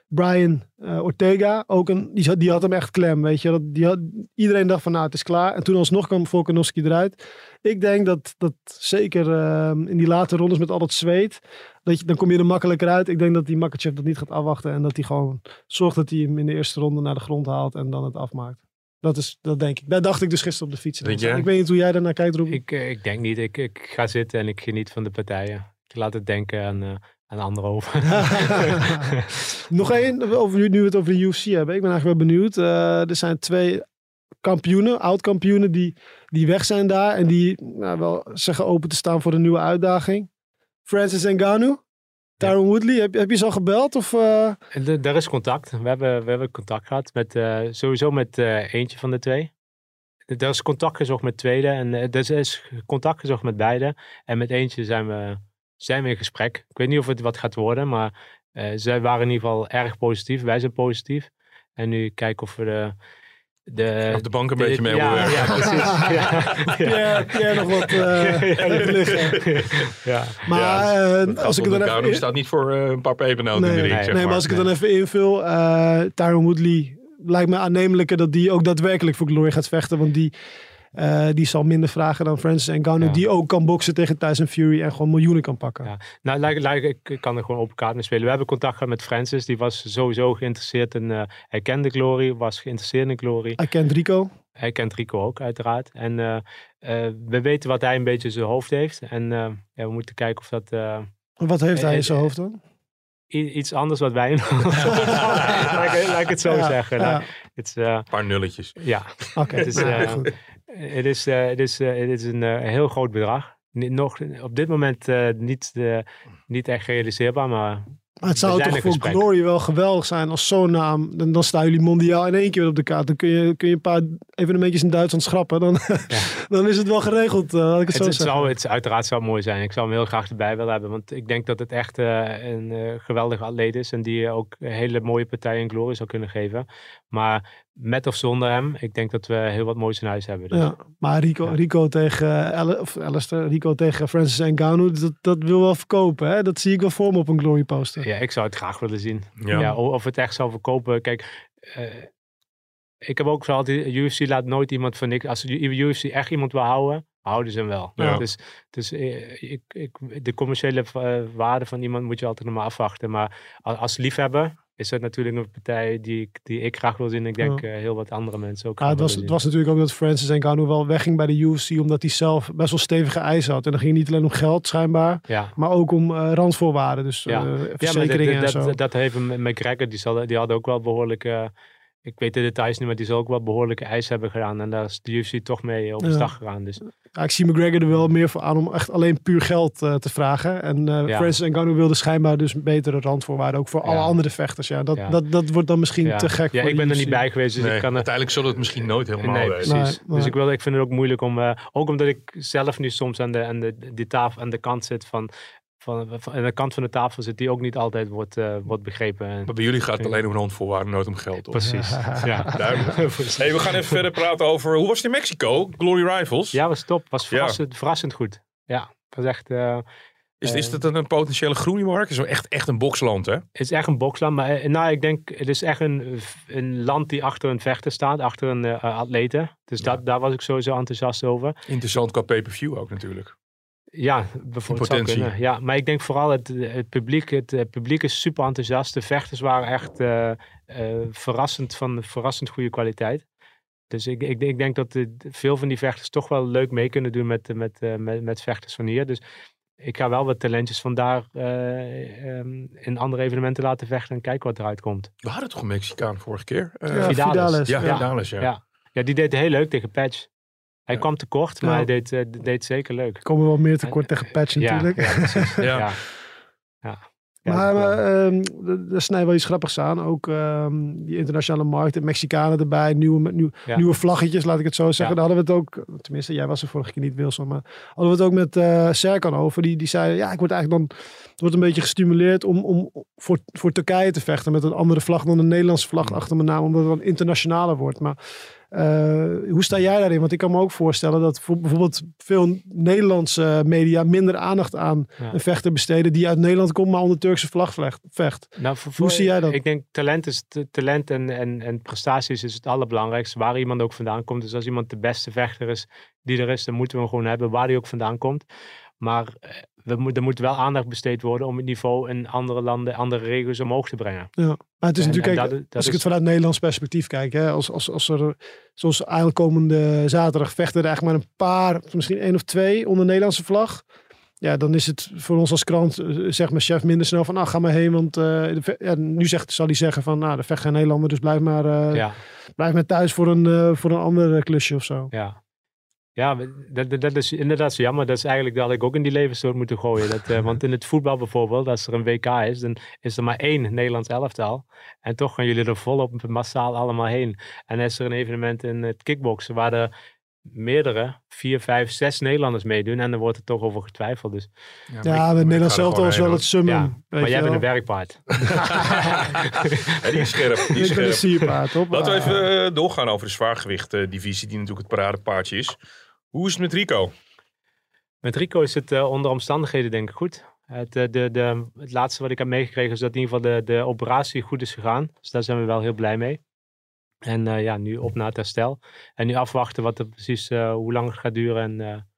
Brian eh, Ortega. Ook een, die, had- die had hem echt klem, weet je. Dat, die had, iedereen dacht van nou, het is klaar. En toen alsnog kwam Volkanovski eruit. Ik denk dat, dat zeker eh, in die late rondes met al dat zweet, dat je, dan kom je er makkelijker uit. Ik denk dat die Makachev dat niet gaat afwachten en dat hij gewoon zorgt dat hij hem in de eerste ronde naar de grond haalt en dan het afmaakt. Dat, is, dat denk ik. Daar dacht ik dus gisteren op de fiets. Jij? Ik weet niet hoe jij daarnaar kijkt, Rob. Ik, eh, ik denk niet. Ik, ik ga zitten en ik geniet van de partijen. Laat het denken aan, eh, aan anderen over. Nog één, over, nu we het over de UFC hebben. Ik ben eigenlijk wel benieuwd. Eh, er zijn twee kampioenen, oud-kampioenen, die, die weg zijn daar. En die nou, wel zeggen open te staan voor een nieuwe uitdaging. Francis Ngannou Tyron Woodley, heb, heb je ze al gebeld? Of, uh... Er is contact. We hebben, we hebben contact gehad met uh, sowieso met uh, eentje van de twee. Er is contact gezocht met tweede en er is contact gezocht met beide. En met eentje zijn we, zijn we in gesprek. Ik weet niet of het wat gaat worden, maar zij waren in ieder geval erg positief. Wij zijn positief. En nu kijken of we de de, Op de bank een de, beetje mee ja, ja, ja, precies. ja, ja. nog wat uh, liggen. Ja. Maar uh, als ik het dan even... in... staat niet voor uh, een paar pepernoten nee, in de ring, Nee, zeg nee maar als ik het dan even invul. Uh, Tyron Woodley lijkt me aannemelijker dat die ook daadwerkelijk voor Glory gaat vechten. Want die, uh, die zal minder vragen dan Francis Ngannou. Ja. Die ook kan boksen tegen Tyson Fury en gewoon miljoenen kan pakken. Ja. Nou, like, like, ik kan er gewoon op kaart mee spelen. We hebben contact gehad met Francis. Die was sowieso geïnteresseerd in... Uh, hij kende Glory, was geïnteresseerd in Glory. Hij kent Rico. Hij kent Rico ook, uiteraard. En uh, we weten wat hij een beetje in zijn hoofd heeft. En ja, we moeten kijken of dat... wat heeft hij in zijn hoofd dan? iets anders wat wij laat, ik, laat ik het zo ja, zeggen. Ja. Het, uh, een paar nulletjes. Ja. Oké. Okay. Het is, uh, het is, uh, het is, het is een heel groot bedrag. Nog, op dit moment niet, niet echt realiseerbaar, maar maar het zou toch voor gesprek. Glory wel geweldig zijn als zo'n naam. Dan, dan staan jullie mondiaal in één keer op de kaart. Dan kun je, kun je een paar evenementjes in Duitsland schrappen. Dan, ja. dan is het wel geregeld. Ik het, het, het zou, het uiteraard zou mooi zijn. Ik zou hem heel graag erbij willen hebben. Want ik denk dat het echt een geweldige atleet is. En die ook hele mooie partijen in Glory zou kunnen geven. Maar met of zonder hem, ik denk dat we heel wat moois in huis hebben. Dus. Ja, maar Rico, ja. Rico tegen uh, of Alistair, Rico tegen Francis Ngannou, dat, dat wil wel verkopen. Hè? Dat zie ik wel voor me op een glory poster. Ja, ik zou het graag willen zien. Ja. ja of het echt zou verkopen. Kijk, uh, ik heb ook zo altijd, UFC laat nooit iemand van niks. Als de UFC echt iemand wil houden, houden ze hem wel. Ja. Dus, dus ik, ik, de commerciële waarde van iemand moet je altijd nog maar afwachten. Maar als liefhebber is dat natuurlijk een partij die, die ik graag wil zien. Ik denk ja. uh, heel wat andere mensen ook. Ja, het, was, het was natuurlijk ook dat Francis Ngannou wel wegging bij de UFC. Omdat hij zelf best wel stevige eisen had. En dan ging niet alleen om geld schijnbaar. Ja. Maar ook om uh, randvoorwaarden. Dus ja. uh, verzekeringen ja, en dat, zo. Dat, dat heeft McGregor. Die, zal, die had ook wel behoorlijk... ik weet de details niet, maar die zal ook wel behoorlijke eisen hebben gedaan. En daar is de UFC toch mee op de slag gegaan. Dus. Ja, ik zie McGregor er wel meer voor aan om echt alleen puur geld uh, te vragen. En uh, ja. Francis Ngannou wilde schijnbaar dus betere randvoorwaarden. Ook voor alle andere vechters. Ja, dat, dat, dat wordt dan misschien te gek Ja, voor ik ben UFC. er niet bij geweest. Dus nee, ik kan, uiteindelijk zullen het misschien nooit helemaal nee, precies. Nee, dus ik, wil, ik vind het ook moeilijk om... Uh, ook omdat ik zelf nu soms aan de, aan de, die tafel, aan de kant zit van... Van, van, aan de kant van de tafel zit die ook niet altijd wordt, uh, wordt begrepen. En, maar bij jullie gaat het alleen om randvoorwaarden, nooit om geld. Op. Precies. ja. Duidelijk. hey, we gaan even verder praten over, hoe was het in Mexico? Glory Rivals. Ja, was top. Was verrassend, ja. verrassend goed. Ja, was echt... Uh, is, is dat een potentiële groeimarkt? Het is echt, echt een boksland, hè? Het is echt een boksland. Maar nou, ik denk, het is echt een, een land die achter een vechter staat. Achter een uh, atleten. Dus ja. dat, daar was ik sowieso enthousiast over. Interessant qua pay-per-view ook natuurlijk. Ja, bijvoorbeeld zou kunnen. Ja, maar ik denk vooral het, het publiek. Het, het, publiek is super enthousiast. De vechters waren echt uh, uh, verrassend van verrassend goede kwaliteit. Dus ik, ik, ik denk dat de, veel van die vechters toch wel leuk mee kunnen doen met, met, uh, met, met vechters van hier. Dus ik ga wel wat talentjes vandaar um, in andere evenementen laten vechten en kijken wat eruit komt. We hadden toch een Mexicaan vorige keer? ja, Vidales. Vidales. Ja, ja. Vidales, ja. ja. Ja, die deed heel leuk tegen Patch. Hij kwam tekort, maar ja. hij deed, uh, deed zeker leuk. Er komen wel meer tekort tegen Patch natuurlijk. Ja, ja, ja. ja. Maar, maar um, er snijdt wel iets grappigs aan. Ook um, die internationale markt, de Mexicanen erbij, nieuwe, nieuw, ja. nieuwe vlaggetjes, laat ik het zo zeggen. Ja. Daar hadden we het ook, tenminste, jij was er vorige keer niet, Wilson, maar hadden we het ook met uh, Serkan over. Die, die zei, ja, ik word eigenlijk dan, wordt een beetje gestimuleerd om, om voor, voor Turkije te vechten met een andere vlag dan een Nederlandse vlag mm. achter mijn naam, omdat het dan internationaler wordt. Maar uh, hoe sta jij daarin? Want ik kan me ook voorstellen dat voor bijvoorbeeld veel Nederlandse media minder aandacht aan ja. een vechter besteden die uit Nederland komt, maar onder Turkse vlag vecht. Nou, voor, hoe zie jij dat? Ik denk talent, is, talent en, en, en prestaties is het allerbelangrijkste, waar iemand ook vandaan komt. Dus als iemand de beste vechter is die er is, dan moeten we hem gewoon hebben waar hij ook vandaan komt. Maar we moet, er moet wel aandacht besteed worden om het niveau in andere landen, andere regio's omhoog te brengen. Ja, maar het is en, natuurlijk, en kijk, dat, dat als is... ik het vanuit Nederlands perspectief kijk, hè, als, als, als er, zoals aankomende zaterdag vechten er eigenlijk maar een paar, misschien één of twee onder Nederlandse vlag. Ja, dan is het voor ons als krant, zegt mijn chef minder snel van, ah, ga maar heen, want uh, ja, nu zegt, zal hij zeggen van, nou, er vecht geen Nederlander, dus blijf maar, uh, ja. blijf maar thuis voor een, uh, voor een ander klusje of zo. Ja. Ja, dat, dat, dat is inderdaad zo jammer. Dat is eigenlijk dat ik ook in die levensstoot moeten gooien. Dat, eh, want in het voetbal bijvoorbeeld, als er een WK is, dan is er maar één Nederlands elftal. En toch gaan jullie er volop massaal allemaal heen. En is er een evenement in het kickboksen waar er meerdere, vier, vijf, zes Nederlanders meedoen. En dan wordt er toch over getwijfeld. Dus, Ja, met Nederland zelf was wel het summum. ja. weet Maar je jij bent een werkpaard. Ja, die is scherp. Die is Ik ben een scherp. sierpaard, hoor. Laten we even eh, doorgaan over de zwaargewicht-divisie, die natuurlijk het paradepaardje is. Hoe is het met Rico? Met Rico is het eh, onder omstandigheden denk ik goed. Het, eh, de, de, het laatste wat ik heb meegekregen is dat in ieder geval de, de operatie goed is gegaan. Dus daar zijn we wel heel blij mee. En eh, ja, nu op naar het herstel. En nu afwachten wat er precies, hoe lang het gaat duren. En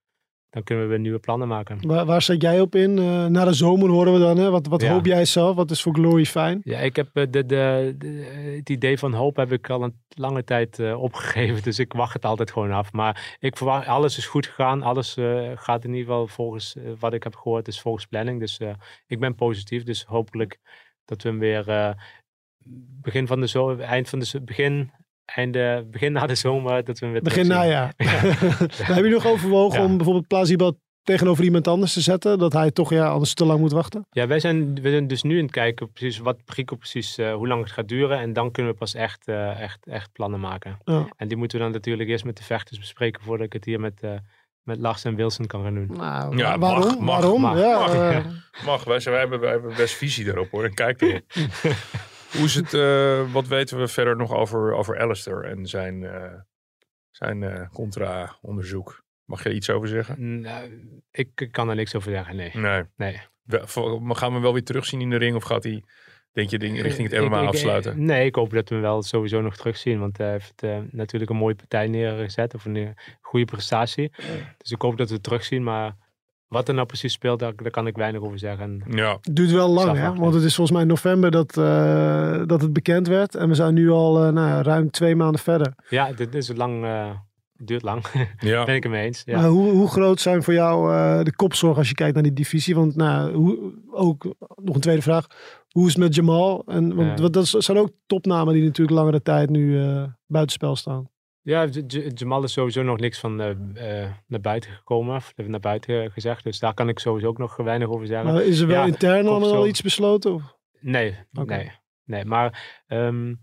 dan kunnen we weer nieuwe plannen maken. Waar, waar zet jij op in? Eh, na de zomer horen we dan. Hè? Wat, wat Ja. hoop jij zelf? Wat is voor Glory fijn? Ja, ik heb eh, de, de, de- het idee van hoop heb ik al een lange tijd eh, opgegeven. Dus ik wacht het altijd gewoon af. Maar ik verwacht, alles is goed gegaan. Alles gaat in ieder geval volgens wat ik heb gehoord, is volgens planning. Dus ik ben positief. Dus hopelijk dat we hem weer begin van de zomer, eind van de begin, einde, begin na de zomer, dat we hem weer Begin terugzien. najaar. Heb je nog overwogen Ja. om bijvoorbeeld Plazibal tegenover iemand anders te zetten? Dat hij toch ja, anders te lang moet wachten? Ja, wij zijn, we zijn dus nu aan het kijken precies wat Rico precies, eh, hoe lang het gaat duren. En dan kunnen we pas echt, eh, echt, echt plannen maken. Ja. En die moeten we dan natuurlijk eerst met de vechters bespreken voordat ik het hier met, eh, met Lars en Wilson kan gaan doen. Nou, Ja, wa- waarom? mag, mag, waarom? mag. ja, Mag. Mag, wij, zijn, wij, hebben, wij hebben best visie daarop hoor. En kijk erop. Hoe is het, eh, wat weten we verder nog over, over Alistair en zijn, eh, zijn eh, contra-onderzoek? Mag je iets over zeggen? Nou, ik, kan er niks over zeggen, nee. Nee. nee. We- gaan we hem wel weer terugzien in de ring of gaat hij, denk je, ding, richting het MMA ik- afsluiten? Nee, ik hoop dat we hem wel sowieso nog terugzien. Want hij heeft natuurlijk een mooie partij neergezet. Of een goede prestatie. Dus ik hoop dat we het terugzien. Maar wat er nou precies speelt, daar, daar kan ik weinig over zeggen. En Ja, Het duurt wel lang, hè? Want het is volgens mij november dat, eh, dat het bekend werd. En we zijn nu al eh, nou, ja, ruim twee maanden verder. ja, dit is lang, eh, duurt lang. ja. ben ik het mee eens. Ja. Maar hoe, hoe groot zijn voor jou eh, de kopzorg als je kijkt naar die divisie? Want nou, hoe, ook nog een tweede vraag. Hoe is het met Jamal? En, want Ja. dat zijn ook topnamen die natuurlijk langere tijd nu eh buitenspel staan. Ja, Jamal is sowieso nog niks van eh, eh, naar buiten gekomen. Of naar buiten gezegd. Dus daar kan ik sowieso ook nog weinig over zeggen. Maar is er wel Ja, intern al iets besloten? Of? Nee, nee, nee. Maar ehm,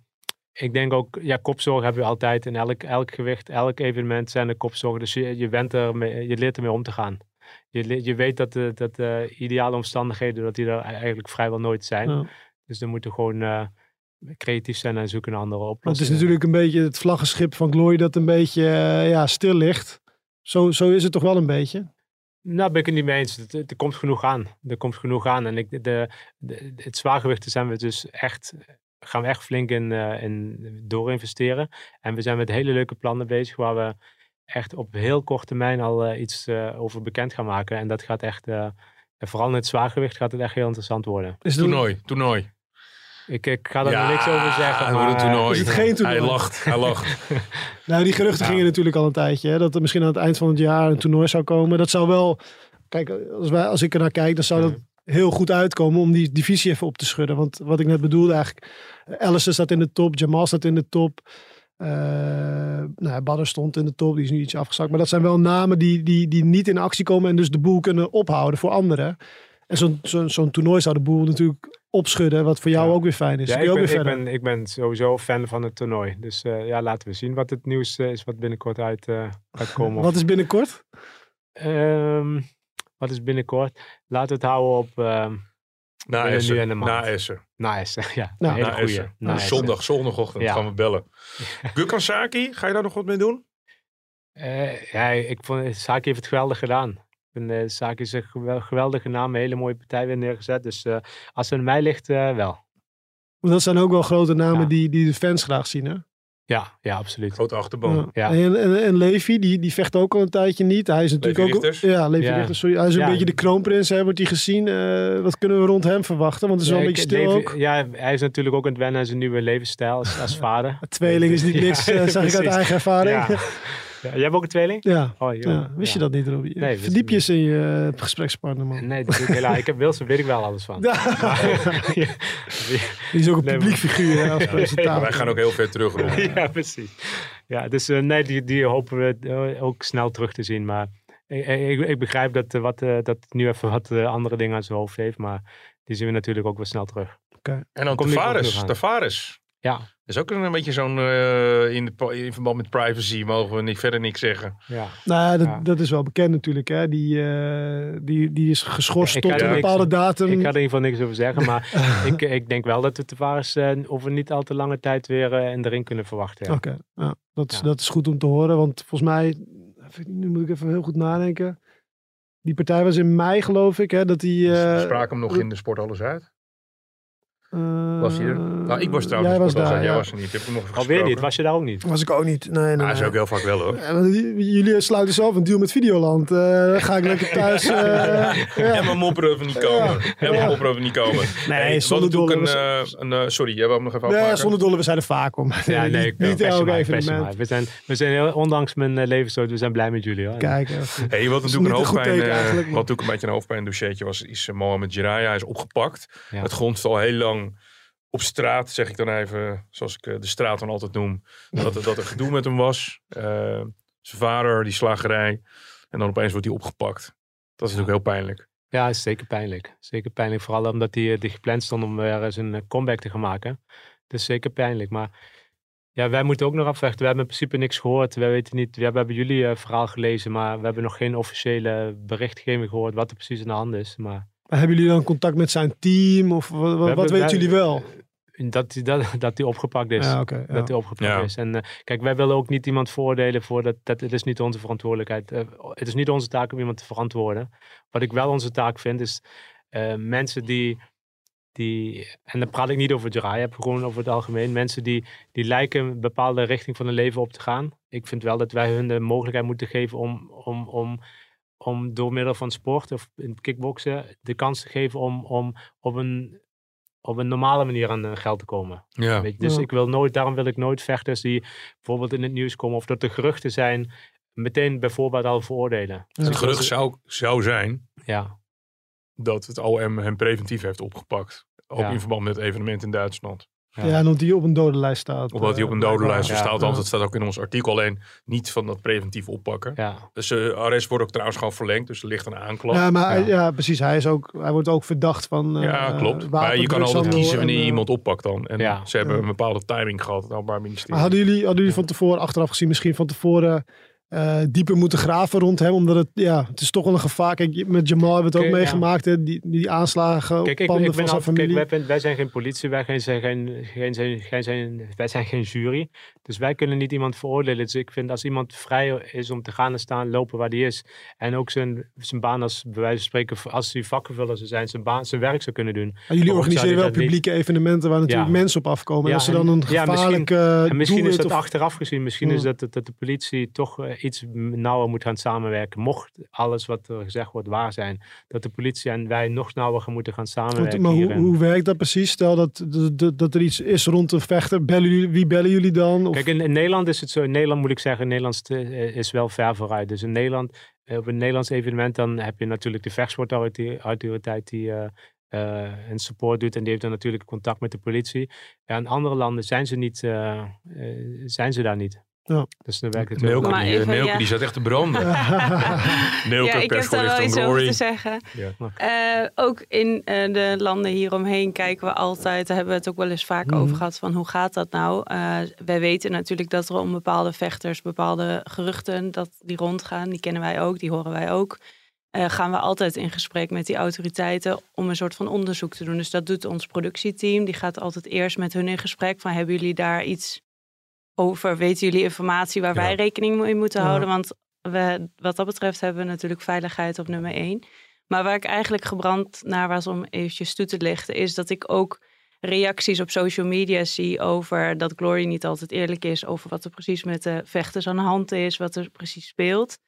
ik denk ook, ja, kopzorg hebben we altijd in elk, elk gewicht, elk evenement zijn er kopzorgen. Dus je, je, bent er mee, je leert ermee om te gaan. Je, je weet dat de, dat de ideale omstandigheden, dat die er eigenlijk vrijwel nooit zijn. Ja. Dus dan moeten gewoon eh, creatief zijn en zoeken naar andere Want het is natuurlijk een beetje het vlaggenschip van Glory dat een beetje eh, ja, stil ligt. Zo, zo is het toch wel een beetje? Nou, ben ik het niet mee eens. Er komt genoeg aan. Er komt genoeg aan. En ik, de, de, het zwaargewichten zijn we dus echt, gaan we echt flink in, eh in doorinvesteren. En we zijn met hele leuke plannen bezig waar we echt op heel korte termijn al eh, iets eh, over bekend gaan maken. En dat gaat echt, eh, vooral in het zwaargewicht gaat het echt heel interessant worden. Is het, Toernooi, toernooi. Ik, ik ga daar niks over zeggen. Maar, toernooi. Is het geen toernooi? Hij lacht, hij lacht. Nou, die geruchten Ja. gingen natuurlijk al een tijdje. Hè, dat er misschien aan het eind van het jaar een toernooi zou komen. Dat zou wel... Kijk, als, wij, als ik er naar kijk, dan zou dat heel goed uitkomen om die divisie even op te schudden. Want wat ik net bedoelde eigenlijk... Alistair staat in de top, Jamal staat in de top. eh nou, stond in de top, die is nu iets afgezakt. Maar dat zijn wel namen die, die, die niet in actie komen en dus de boel kunnen ophouden voor anderen. En zo'n zo'n zo'n toernooi zou de boel natuurlijk opschudden, wat voor jou Ja. ook weer fijn is. Ja, ik ook ben, weer ik, verder. ben, ik ben sowieso fan van het toernooi. Dus eh, ja, laten we zien wat het nieuws eh, is wat binnenkort uit eh, gaat komen. Wat is binnenkort? Ehm, wat is binnenkort? Laten we het houden op ehm Na binnen nu en Essen. Na Essen. na Essen. Ja, Nou, een hele Na goeie. Essen. Na Essen. Zondag, zondagochtend Ja. gaan we bellen. Gukhan Saki, ga je daar nog wat mee doen? Eh, ja, ik vond Saki heeft het geweldig gedaan. En, eh, Saki is een gewel- geweldige naam, een hele mooie partij weer neergezet. Dus eh, als het aan mij ligt, eh, wel. Want dat zijn ook wel grote namen Ja. die, die de fans graag zien, hè? Ja, ja, absoluut. Grote achterban. Ja. En, en, en Levi, die, die vecht ook al een tijdje niet. Hij is natuurlijk Levi ook... Richters? Ja, Levi Ja. Richters, sorry. Hij is een Ja. beetje de kroonprins, hè, wordt hij gezien. Eh, wat kunnen we rond hem verwachten? Want het is wel Ja, een ik- beetje stil Levi- ook. Ja, hij is natuurlijk ook aan het wennen aan zijn nieuwe levensstijl als, als vader. Tweeling is niet niks, zeg ik uit eigen ervaring. Ja. Ja, Ja, jij hebt ook een tweeling? Oh, joh. Wist je Ja. dat niet, Robbie? Nee, Verdiep je eens in je eh, gesprekspartner, man. Nee, dat doe ik helaas. Ik heb Wilson, weet ik wel alles van. Die is ook een Nee, publiek maar- figuur hè, als Ja, presentator. wij gaan ook heel ver terug. Ja, precies. Ja, dus eh, nee, die, die hopen we eh, ook snel terug te zien. Maar ik, ik, ik begrijp dat, wat, eh, dat het nu even wat andere dingen aan zijn hoofd heeft. Maar die zien we natuurlijk ook weer snel terug. En dan Tavares. Tavares. Ja, is ook een beetje zo'n, eh, in, de, in verband met privacy mogen we niet, verder niks zeggen. ja. Nou ja, dat, Ja. dat is wel bekend natuurlijk. Hè? Die, eh, die, die is geschorst Ik tot een niks- bepaalde datum. Ik ga er in ieder geval niks over zeggen. Maar ik, ik denk wel dat we Tavares eh over niet al te lange tijd weer in de ring kunnen verwachten. Ja. Oké, ja, dat, is, Ja. dat is goed om te horen. Want volgens mij, nu moet ik even heel goed nadenken. Die partij was in mei, geloof ik. Hè, dat die, Dus we spraken hem nog in de sport alles uit. Eh, Was hij er? Nou, ik was trouwens Jij in was daar. Jij ja. was er niet. Ik heb hem nog Alweer niet, was je daar ook niet? Was ik ook niet. Nee, nee, Ah, nee. is ook heel vaak wel hoor. Ja, jullie sluiten zelf een deal met Videoland. Eh, dan ga ik lekker thuis. eh, ja. En mijn mopperen over niet komen. En mijn mopperen over niet komen. Nee, was zonder dolle. een, eh, een, sorry, jij wou hem nog even Nee, afmaken? zonder dolle, we zijn er vaak om. Ja, nee, niet, ik niet elk evenement. We zijn, we zijn heel, ondanks mijn uh, levensstoot, we zijn blij met jullie. Hoor. Kijk. Hey, wat natuurlijk een hoofdpijn, eh, wat natuurlijk een beetje een hoofdpijn dossiertje was, is uh, Mohamed Jiraya. Hij is opgepakt. Het grond al heel lang op straat, zeg ik dan even, zoals ik eh, de straat dan altijd noem, dat, er- dat er gedoe met hem was. Eh, zijn vader, die slagerij. En dan opeens wordt hij opgepakt. Dat is natuurlijk heel pijnlijk. Ja, is zeker pijnlijk. Zeker pijnlijk, vooral omdat hij eh, die gepland stond om weer eens een eh, comeback te gaan maken. Dus zeker pijnlijk. Maar ja, wij moeten ook nog afwachten. We hebben in principe niks gehoord. Wij weten niet, ja, we hebben jullie eh, verhaal gelezen, maar we hebben nog geen officiële berichtgeving gehoord wat er precies aan de hand is. Maar Maar hebben jullie dan contact met zijn team? Of wat, wat, weten wij- jullie wel? Dat hij dat, dat die opgepakt is. Ja. Dat hij opgepakt Ja. is. En eh, kijk, wij willen ook niet iemand veroordelen voor dat. dat het is niet onze verantwoordelijkheid. Eh, het is niet onze taak om iemand te verantwoorden. Wat ik wel onze taak vind, is eh, mensen die. die en dan praat ik niet over Jiraya, heb gewoon over het algemeen. Mensen die, die lijken een bepaalde richting van hun leven op te gaan. Ik vind wel dat wij hun de mogelijkheid moeten geven om. om, om om door middel van sport of in kickboksen de kans te geven om, om op, een, op een normale manier aan eh, geld te komen. Ja. Weet je, dus Ja. ik wil nooit, daarom wil ik nooit vechters die bijvoorbeeld in het nieuws komen of dat er geruchten zijn, meteen bijvoorbeeld al veroordelen. Dus Het gerucht ze- zou, zou zijn Ja, dat het OM hem preventief heeft opgepakt. Ook Ja. in verband met het evenement in Duitsland. Ja. Ja, en omdat hij op een dodenlijst staat. Omdat hij op een eh, dodenlijst Ja. staat. Althans, Ja. dat staat ook in ons artikel. Alleen niet van dat preventief oppakken. ja. Dus zijn arrest wordt ook trouwens gewoon verlengd. Dus er ligt een aanklacht. Ja, maar Ja. ja. precies. Hij, is ook, hij wordt ook verdacht van. eh, Ja, klopt. eh, maar je kan altijd kiezen en, wanneer je eh, iemand oppakt dan. En Ja. ze hebben Ja. een bepaalde timing gehad, het Openbaar Ministerie. Maar hadden jullie, hadden jullie van tevoren, achteraf gezien, misschien van tevoren eh, dieper moeten graven rond hem? Omdat het, ja, het is toch wel een gevaar. Kijk, met Jamal hebben we het ook Kijk, ja. meegemaakt. Hè? Die, die aanslagen Kijk, op ik, panden ik ben van zijn al, kijk familie. wij, ben- wij zijn geen politie, wij zijn geen, geen, geen, geen, zijn, wij zijn geen jury. Dus wij kunnen niet iemand veroordelen. Dus ik vind als iemand vrij is om te gaan en staan, lopen waar die is. En ook zijn, zijn baan als, bij wijze van spreken, als hij vakkenvuller zou zijn, zijn, baan, zijn werk zou kunnen doen. Maar jullie Waarom organiseren wel niet- publieke evenementen waar natuurlijk Ja. mensen op afkomen. en als ze en- dan een ja, misschien- gevaarlijke En misschien is dat achteraf gezien, misschien is dat, dat, dat de politie toch eh, iets nauwer moet gaan samenwerken. Mocht alles wat er gezegd wordt waar zijn, dat de politie en wij nog nauwer gaan moeten gaan samenwerken. maar hoe, hoe werkt dat precies? Stel dat, dat, dat er iets is rond een vechter. Bellen jullie, wie bellen jullie dan? Of, Kijk, in, in Nederland is het zo. In Nederland moet ik zeggen, Nederland eh, is wel ver vooruit. Dus in Nederland, eh, op een Nederlands evenement, dan heb je natuurlijk de vechtsportautoriteit die eh, een support doet. En die heeft dan natuurlijk contact met de politie. Ja, in andere landen zijn ze, niet, zijn ze daar niet. Ja. Dus dan werkt het. Maar die, even, Neelke ja. die zat echt te branden. Neelke, ja, ik heb daar wel iets over te zeggen. Ja. Eh, ook in eh, de landen hieromheen kijken we altijd, daar hebben we het ook wel eens vaak Mhm. over gehad, van hoe gaat dat nou? Eh, wij weten natuurlijk dat er om bepaalde vechters, bepaalde geruchten, dat die rondgaan, die kennen wij ook, die horen wij ook. Eh, gaan we altijd in gesprek met die autoriteiten om een soort van onderzoek te doen. Dus dat doet ons productieteam. Die gaat altijd eerst met hun in gesprek van hebben jullie daar iets over? Weten jullie informatie waar Ja. wij rekening mee moeten Ja. houden? Want we, wat dat betreft hebben we natuurlijk veiligheid op nummer één. Maar waar ik eigenlijk gebrand naar was om eventjes toe te lichten, is dat ik ook reacties op social media zie over dat Glory niet altijd eerlijk is over wat er precies met de vechters aan de hand is, wat er precies speelt.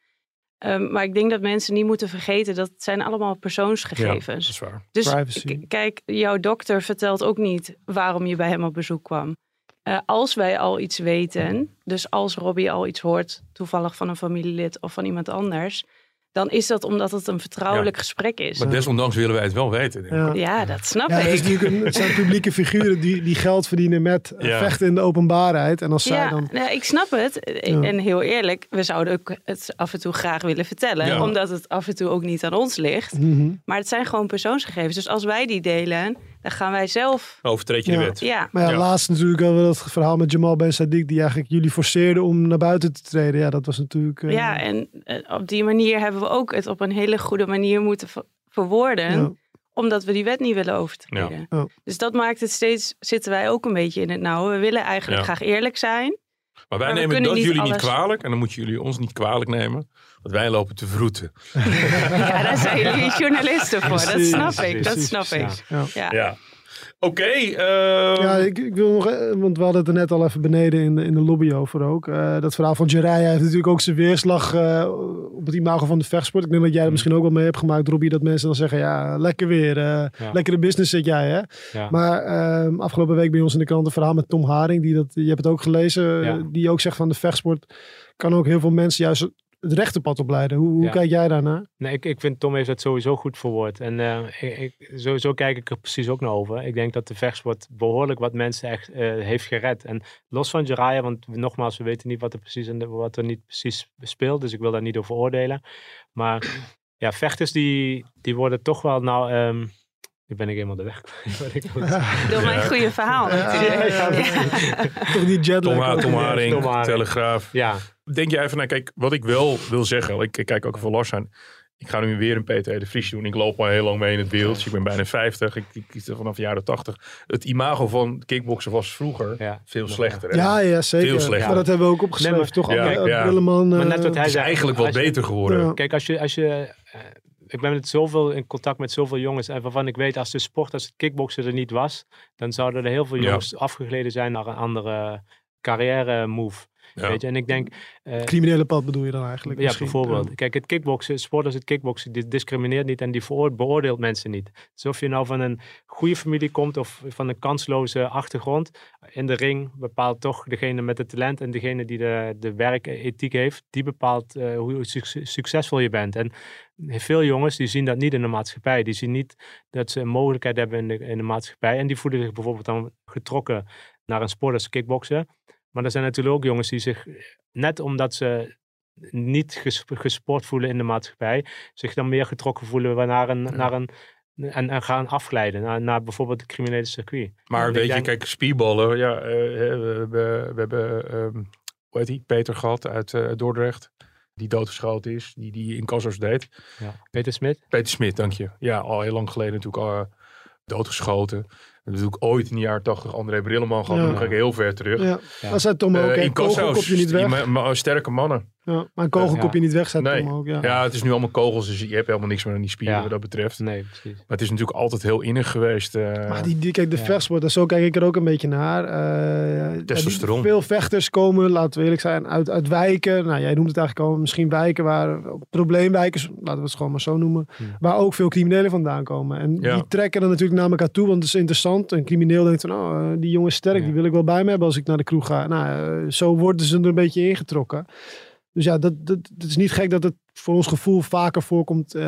Ehm, maar ik denk dat mensen niet moeten vergeten dat het zijn allemaal Ja, dat persoonsgegevens. is waar. Dus kijk, jouw dokter vertelt ook niet waarom je bij hem op bezoek kwam. Eh, als wij al iets weten, dus als Robbie al iets hoort, toevallig van een familielid of van iemand anders, dan is dat omdat het een vertrouwelijk gesprek is. Maar desondanks willen wij het wel weten. denk ik. Ja. Ja, dat snap Ja, ik. het, is natuurlijk een- het zijn publieke figuren die, die geld verdienen met eh, Ja. vechten in de openbaarheid. En als zij Ja, dan... nou, ik snap het. Ja. En heel eerlijk, we zouden ook het af en toe graag willen vertellen. Ja. Omdat het af en toe ook niet aan ons ligt. Mhm. Maar het zijn gewoon persoonsgegevens. Dus als wij die delen, dan gaan wij zelf... Overtreed je de Ja. wet. Ja, Maar ja, Ja. laatst natuurlijk hadden we dat verhaal met Jamal Ben Sadiq, die eigenlijk jullie forceerde om naar buiten te treden. Ja, dat was natuurlijk... eh, ja en eh, op die manier hebben we ook het op een hele goede manier moeten ver- verwoorden. Ja. Omdat we die wet niet willen overtreden. Dus dat maakt het steeds, zitten wij ook een beetje in het nauw. We willen eigenlijk Ja. graag eerlijk zijn. Maar wij Maar nemen dat niet jullie niet kwalijk. En dan moeten jullie ons niet kwalijk nemen. Want wij lopen te vroeten. Ja, daar zijn jullie journalisten voor. Dat snap ik, dat snap ik. ja. Ja. Ja. Ja. Oké. ehm, Ja, ik, ik wil nog, eh, want we hadden het er net al even beneden in de, in de lobby over ook. Eh, dat verhaal van Jiraiya heeft natuurlijk ook zijn weerslag eh, op het imago van de vechtsport. Ik denk dat jij er misschien ook wel mee hebt gemaakt, Robbie, dat mensen dan zeggen, ja, lekker weer. eh Lekkere business zit jij, hè? Ja. Maar ehm, afgelopen week bij ons in de krant een verhaal met Tom Haring, die dat, je hebt het ook gelezen, Ja. die ook zegt van de vechtsport kan ook heel veel mensen juist het rechte pad opleiden. Hoe, hoe Ja. kijk jij daarnaar? Nee, ik, ik vind Tom heeft dat sowieso goed verwoord. En eh, ik, ik, zo, zo kijk ik er precies ook naar over. Ik denk dat de vechtsport behoorlijk wat mensen echt eh, heeft gered. En los van Jiraiya, want nogmaals, we weten niet wat er precies, de- wat er niet precies speelt. Dus ik wil daar niet over oordelen. Maar ja, vechters die, die worden toch wel nou... ehm, nu ben ik helemaal de weg. Door mijn goede verhaal natuurlijk. ja, Ja. Toch die jetlag. Tom, Tom Haring. Telegraaf. Ja, Denk je even naar, kijk, wat ik wel wil zeggen. Ik, ik kijk ook even los aan. Ik ga nu weer een PT de Vries doen. Ik loop al heel lang mee in het beeld. Ik ben bijna 50. Ik, ik kies er vanaf de jaren 80. Het imago van kickboksen was vroeger ja. veel slechter. hè? Ja, ja, zeker. Veel slechter. Maar dat hebben we ook opgeschreven, Nee, maar- toch? Ja, André- ja. Brilleman. Maar eh, net wat hij Het is zei. eigenlijk wel beter geworden. Ja. Kijk, als je, als je eh, ik ben met zoveel in contact met zoveel jongens en waarvan ik weet als de sport, als het kickboksen er niet was, dan zouden er heel veel Ja. jongens afgegleden zijn naar een andere carrière move. Ja. Weet je, en ik denk, eh, Criminele pad bedoel je dan eigenlijk? ja, misschien? bijvoorbeeld. Kijk, het kickboksen, sport als het kickboksen, die discrimineert niet en die beoordeelt mensen niet. Dus of je nou van een goede familie komt of van een kansloze achtergrond, in de ring bepaalt toch degene met het talent en degene die de, de werkethiek heeft, die bepaalt eh, hoe suc- succesvol je bent. En veel jongens die zien dat niet in de maatschappij. Die zien niet dat ze een mogelijkheid hebben in de, in de maatschappij. En die voelen zich bijvoorbeeld dan getrokken naar een sport als kickboksen. Maar er zijn natuurlijk ook jongens die zich, net omdat ze niet ges- gesport voelen in de maatschappij, zich dan meer getrokken voelen naar een, naar een en, en gaan afglijden naar, naar bijvoorbeeld het criminele circuit. Maar weet je, denk- kijk, spierballen. Ja, eh, we, hebben- we hebben, ehm, hoe heet die? Peter gehad uit eh, Dordrecht. Die doodgeschoten is. Die, die in Cassos deed. Ja. Peter Smit? Peter Smit, dank je. Ja, al heel lang geleden natuurlijk al eh, doodgeschoten. En natuurlijk ooit in de jaren tachtig André Brilleman gehad. Ja. Dan ga ik heel ver terug. Ja. Ja. Dat zei Tom ook. Eh, hè, in kogelkopje niet weg. die ma- sterke mannen. Ja, maar een kogelkopje niet weg, zei Nee. Tom ook. Ja. Ja, het is nu allemaal kogels. Dus je hebt helemaal niks meer aan die spieren Ja. wat dat betreft. Nee, precies. Maar het is natuurlijk altijd heel innig geweest. eh, Maar die, die, kijk, de Ja. vechtsport, en zo kijk ik er ook een beetje naar. Eh, Testosteron. veel vechters komen, laten we eerlijk zijn, uit, uit wijken. Nou, jij noemt het eigenlijk al, misschien wijken waar, probleemwijken, laten we het gewoon maar zo noemen. Waar ook veel criminelen vandaan komen. En Ja. die trekken dan natuurlijk naar elkaar toe, want het is interessant. Een crimineel denkt van, oh, eh, die jongen is sterk, Ja. die wil ik wel bij me hebben als ik naar de kroeg ga. Nou, zo worden ze er een beetje ingetrokken. Dus ja, dat, dat, het is niet gek dat het voor ons gevoel vaker voorkomt eh,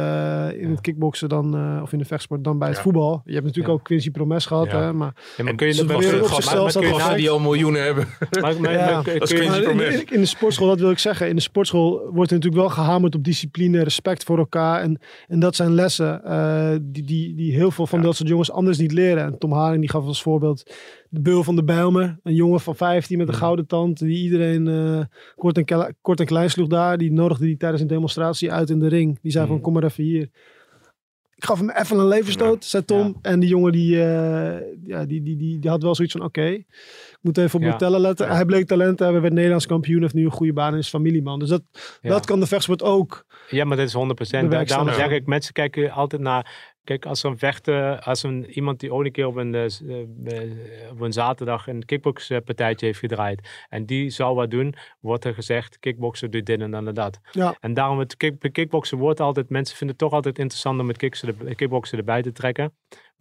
in Ja. het kickboksen dan, eh, of in de vechtsport dan bij het Ja. voetbal. Je hebt natuurlijk Ja. ook Quincy Promes gehad, Ja. hè, maar Ja, maar En kun je ze dat weer maar- op maar- zichzelf maar staat kun je gasten nou- die al miljoenen hebben. maar- maar- Ja. maar kun- kun je- in, Promes. in- in de sportschool, dat wil ik zeggen. In de sportschool wordt er natuurlijk wel gehamerd op discipline, respect voor elkaar. En, en dat zijn lessen eh, die, die, die heel veel van Ja. dat soort jongens anders niet leren. En Tom Haring die gaf als voorbeeld de beul van de Bijlmer. Een jongen van 15 met een Ja. gouden tand. Die iedereen eh, kort, en, kort en klein sloeg daar. Die nodigde die tijdens een demonstratie uit in de ring. Die zei van Mhm. kom maar even hier. Ik gaf hem even een leverstoot, zei Tom. En die jongen die, eh, ja, die, die, die, die had wel zoiets van oké. Ik moet even op Ja. mijn tellen letten. Ja. Hij bleek talent te hebben, werd Nederlands kampioen, heeft nu een goede baan en is familieman. Dus dat, Ja. dat kan de vechtsport ook. Ja, maar dat is 100%. Da- Bewerkstelligen. Daarom Ja. zeg ik, mensen kijken altijd naar... Kijk, als een vechter, als een, iemand die ooit een keer op een, eh, eh, op een zaterdag een kickboxpartijtje heeft gedraaid. En die zou wat doen, wordt er gezegd, kickboksen doet dit en dan dat. Ja. En daarom het kick, kickboksen wordt altijd, mensen vinden het toch altijd interessant om het kickboksen, er- kickboksen erbij te trekken.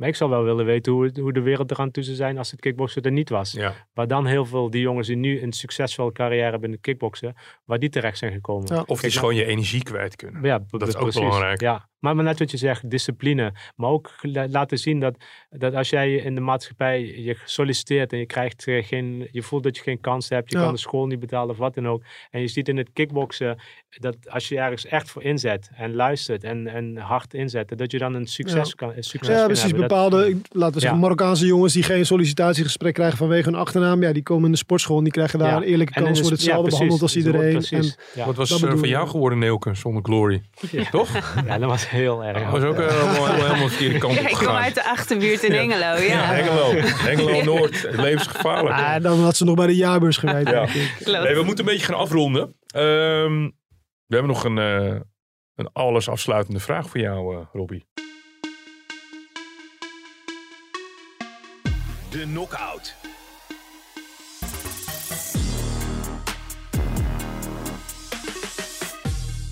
Maar ik zou wel willen weten hoe, hoe de wereld eraan toe zou zijn als het kickboksen er niet was. Ja. Waar dan heel veel die jongens die nu een succesvolle carrière hebben in het kickboksen, waar die terecht zijn gekomen. Ja. Of Kijk, is gewoon je energie kwijt kunnen. Ja, Dat is ook precies. belangrijk. Ja, maar, maar net wat je zegt, discipline. Maar ook la- laten zien dat, dat als jij in de maatschappij je solliciteert en je krijgt eh, geen, je voelt dat je geen kans hebt, je Ja. kan de school niet betalen of wat dan ook. En je ziet in het kickboksen dat als je ergens echt voor inzet en luistert en, en hard inzet, dat je dan een succes Ja. kan een succes Ja, kan precies. hebben. Bepaalde, laten we zeggen, Ja. Marokkaanse jongens die geen sollicitatiegesprek krijgen vanwege hun achternaam. Ja, die komen in de sportschool en die krijgen daar Ja. een eerlijke kans, worden ja, hetzelfde behandeld als Dus er wordt iedereen. En. Wat was dat eh, van jou geworden, Neelke, zonder glory? Toch? ja, dat was heel erg. Dat was ook eh, helemaal, helemaal verkeerde kant Ja, op ik kom gegaan. uit de achterbuurt in Engelo. Ja. Ja, Hengelo. Hengelo Noord. Het levensgevaarlijk. ah, dan had ze nog bij de jaarbeurs. Klopt. Nee, we moeten een beetje gaan afronden. Ehm, we hebben nog een, eh, een alles afsluitende vraag voor jou, eh Robbie. De knockout.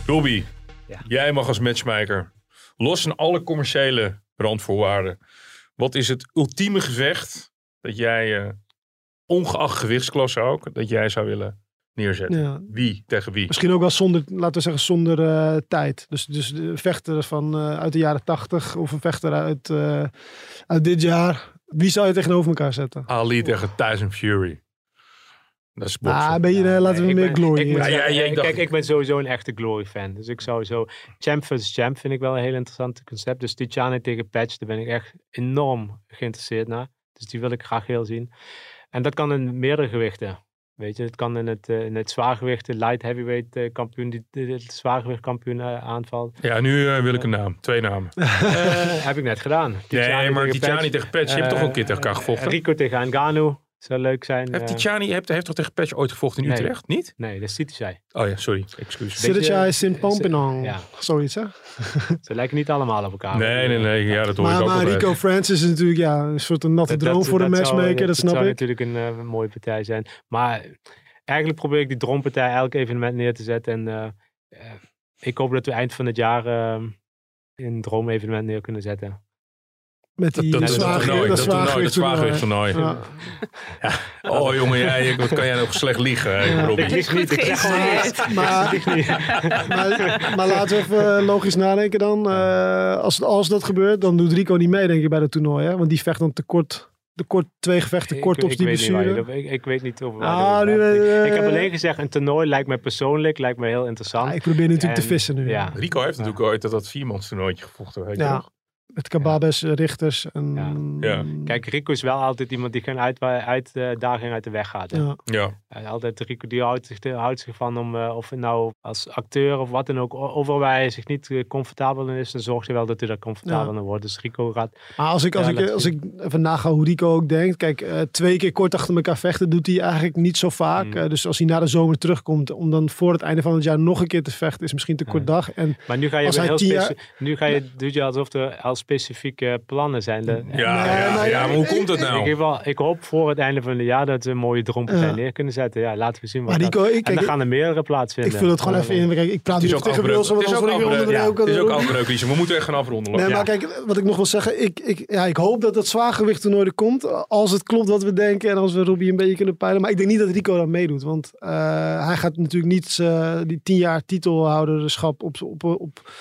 Robbie, Ja. jij mag als matchmaker, los van alle commerciële randvoorwaarden, wat is het ultieme gevecht dat jij, eh, ongeacht gewichtsklasse ook, dat jij zou willen neerzetten? Ja. Wie tegen wie? Misschien ook wel zonder, laten we zeggen, zonder eh, tijd. Dus, dus de vechter van, eh, uit de jaren tachtig of een vechter uit, eh, uit dit jaar. Wie zou je tegenover elkaar zetten? Ali tegen Tyson Fury. Dat is boksen. Ah, ben je, eh, laten we ik meer ben- glory. ik. Ja, ja, ja, ik Kijk, ik ben sowieso een echte Glory fan. Dus ik sowieso... Champ versus Champ vind ik wel een heel interessant concept. Dus Tijani tegen Patch, daar ben ik echt enorm geïnteresseerd naar. Dus die wil ik graag heel zien. En dat kan in meerdere gewichten. Weet je, het kan in het, eh, in het zwaargewicht, de light heavyweight eh, kampioen, die het zwaargewicht kampioen eh, aanvalt. Ja, nu wil ik een naam. Twee namen. Eh, heb ik net gedaan. Nee, maar Tijani tegen Patch, je hebt toch ook een keer tegen elkaar gevochten? Rico tegen Ngannou zou leuk zijn. Heeft eh, Tijani heeft, heeft toch tegen Patch ooit gevochten in Nee. Utrecht? Niet? nee, dat is Titushay. Oh ja, sorry. Excuus. Siddertje is in Pompinong. ja. Zoiets, hè? Ze lijken niet allemaal op elkaar. Nee, nee, nee. Ja, dat hoor ik Maar, ook maar altijd. Rico Francis is natuurlijk ja, een soort een natte Dat- droom dat- voor de dat zou- matchmaker, dat snap zou ik. natuurlijk een eh, mooie partij zijn. Maar eigenlijk probeer ik die droompartij elk evenement neer te zetten. En eh, eh, ik hoop dat we eind van het jaar eh, een droomevenement neer kunnen zetten. Met die Dat, dat, dat dat, zwaargewicht- toernooi, dat dat toernooi, dat zwaargewicht zwaargewicht toernooi. Ja. Oh jongen, jij, wat kan jij nog slecht liegen, Ja. Ik lieg niet, ik zeg gewoon geïnspireerd. Maar, maar, maar laten we even eh, logisch nadenken dan. Eh, als, als dat gebeurt, dan doet Rico niet mee, denk ik, bij het toernooi. Hè? Want die vecht dan tekort, tekort twee gevechten Ik- kort op ik die weet niet waar je blessure. ik, ik weet niet over Ah, nu, eh, ik, ik heb alleen gezegd, een toernooi lijkt mij persoonlijk, lijkt mij heel interessant. Ah, ik probeer natuurlijk te En- vissen nu. ja. Rico heeft natuurlijk ooit dat, dat viermans toernooitje gevochten, weet je Ja. Met Kababes, Richters. En, Ja. Kijk, Rico is wel altijd iemand die geen uit, uitdaging uit de weg gaat. hè. ja. Ja. Hij altijd Rico die houdt zich, houdt zich van om, eh, of nou als acteur of wat dan ook, overal waar hij zich niet eh, comfortabel in is, dan zorgt hij wel dat hij daar comfortabel Ja. in wordt. Dus Rico gaat, Maar als ik, als, ik, als ik even naga hoe Rico ook denkt. Kijk, eh, twee keer kort achter elkaar vechten doet hij eigenlijk niet zo vaak. Mm. Dus als hij na de zomer terugkomt om dan voor het einde van het jaar nog een keer te vechten, is misschien te kort dag. En maar nu ga je Als weer heel tien jaar- speci- nu ga je, doe je alsof er al specifieke plannen zijn. De, Ja, ja, maar- ja, maar hoe komt dat ik, nou? wel, ik hoop voor het einde van het jaar dat we een mooie droompartij Ja. neer kunnen zetten. Ja, laten we zien wat maar dat- Rico, ik, kijk, gaan er meerdere plaatsvinden. ik vul het gewoon even in. Kijk, ik praat Het ook tegen. Wilson, Het want is anders ook word ik weer afbreuk. onderbroken. Het is ook door- afbreuk, Liesje. We moeten echt gaan afronden. Nee, Ja. maar kijk, wat ik nog wil zeggen. Ik, ik, ja, ik hoop dat het zwaargewicht toernooi er komt. Als het klopt wat we denken. En als we Robbie een beetje kunnen peilen. Maar ik denk niet dat Rico daar meedoet. Want eh, hij gaat natuurlijk niet eh, die tien jaar titelhouderschap op, op, op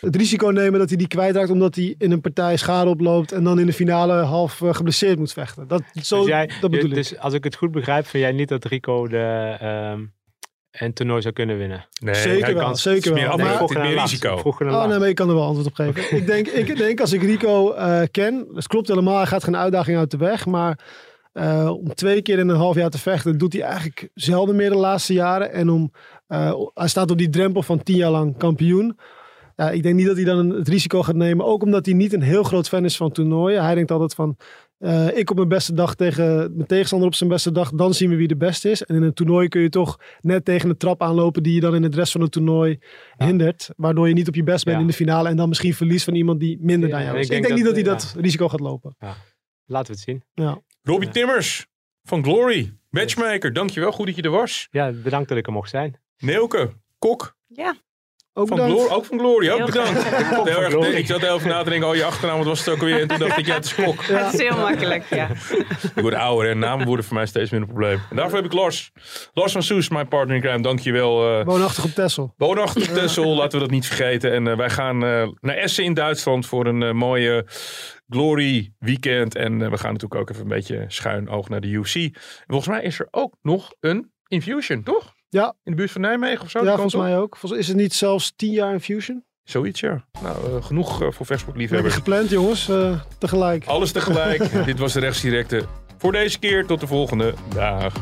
het risico nemen dat hij die kwijtraakt. Omdat hij in een partij schade oploopt. En dan in de finale half eh, geblesseerd moet vechten. Dat, zo, Dus, jij, dat bedoel je- ik. dus als ik het goed begrijp, vind jij niet dat Rico de, ehm, een toernooi zou kunnen winnen? Nee, Zeker hij wel, kan- zeker meer wel. afbreuk, Maar- naar meer risico. Oh nee, maar ik kan er wel antwoord op geven. ik, denk, ik denk als ik Rico eh, ken, dat klopt helemaal, hij gaat geen uitdaging uit de weg. Maar eh, om twee keer in een half jaar te vechten, doet hij eigenlijk zelden meer de laatste jaren. En om, eh, hij staat op die drempel van tien jaar lang kampioen. Ja, ik denk niet dat hij dan het risico gaat nemen. Ook omdat hij niet een heel groot fan is van toernooien. Hij denkt altijd van, eh, ik op mijn beste dag tegen mijn tegenstander op zijn beste dag. Dan zien we wie de beste is. En in een toernooi kun je toch net tegen de trap aanlopen die je dan in het rest van het toernooi hindert. Waardoor je niet op je best bent Ja. in de finale. En dan misschien verliest van iemand die minder Ja, dan jou is. ik Ik denk niet dat dat- hij dat risico gaat lopen. Laten we het zien. Ja. Robbie Timmers van Glory, matchmaker. Dankjewel, goed dat je er was. Ja, bedankt dat ik er mocht zijn. Neelke, kok. Ja, Ook Van. Glory, ook van Glory, ook Heel bedankt. Heel erg, Glory. ik zat heel even na te denken, oh je achternaam, wat was het ook alweer? En toen dacht ik, ja, het is Kok. Het is heel makkelijk, ja. Ik word ouder en namen worden voor mij steeds minder een probleem. En daarvoor heb ik Lars. Lars van Soes, mijn partner in crime. Dankjewel. eh Woonachtig op Texel. Woonachtig op Texel, laten we dat niet vergeten. En eh, wij gaan eh, naar Essen in Duitsland voor een mooie Glory weekend. En we gaan natuurlijk ook even een beetje schuin oog naar de UFC. En volgens mij is er ook nog een Infusion, toch? Ja. In de buurt van Nijmegen of zo? Ja, volgens mij ook. Volgens, is het niet zelfs 10 jaar Infusion? Zoiets, ja. Nou, eh, genoeg eh, voor We hebben vechtsportliefhebbers. gepland, jongens. eh, tegelijk. Alles tegelijk. Dit was de rechtsdirecte voor deze keer. Tot de volgende. Dag.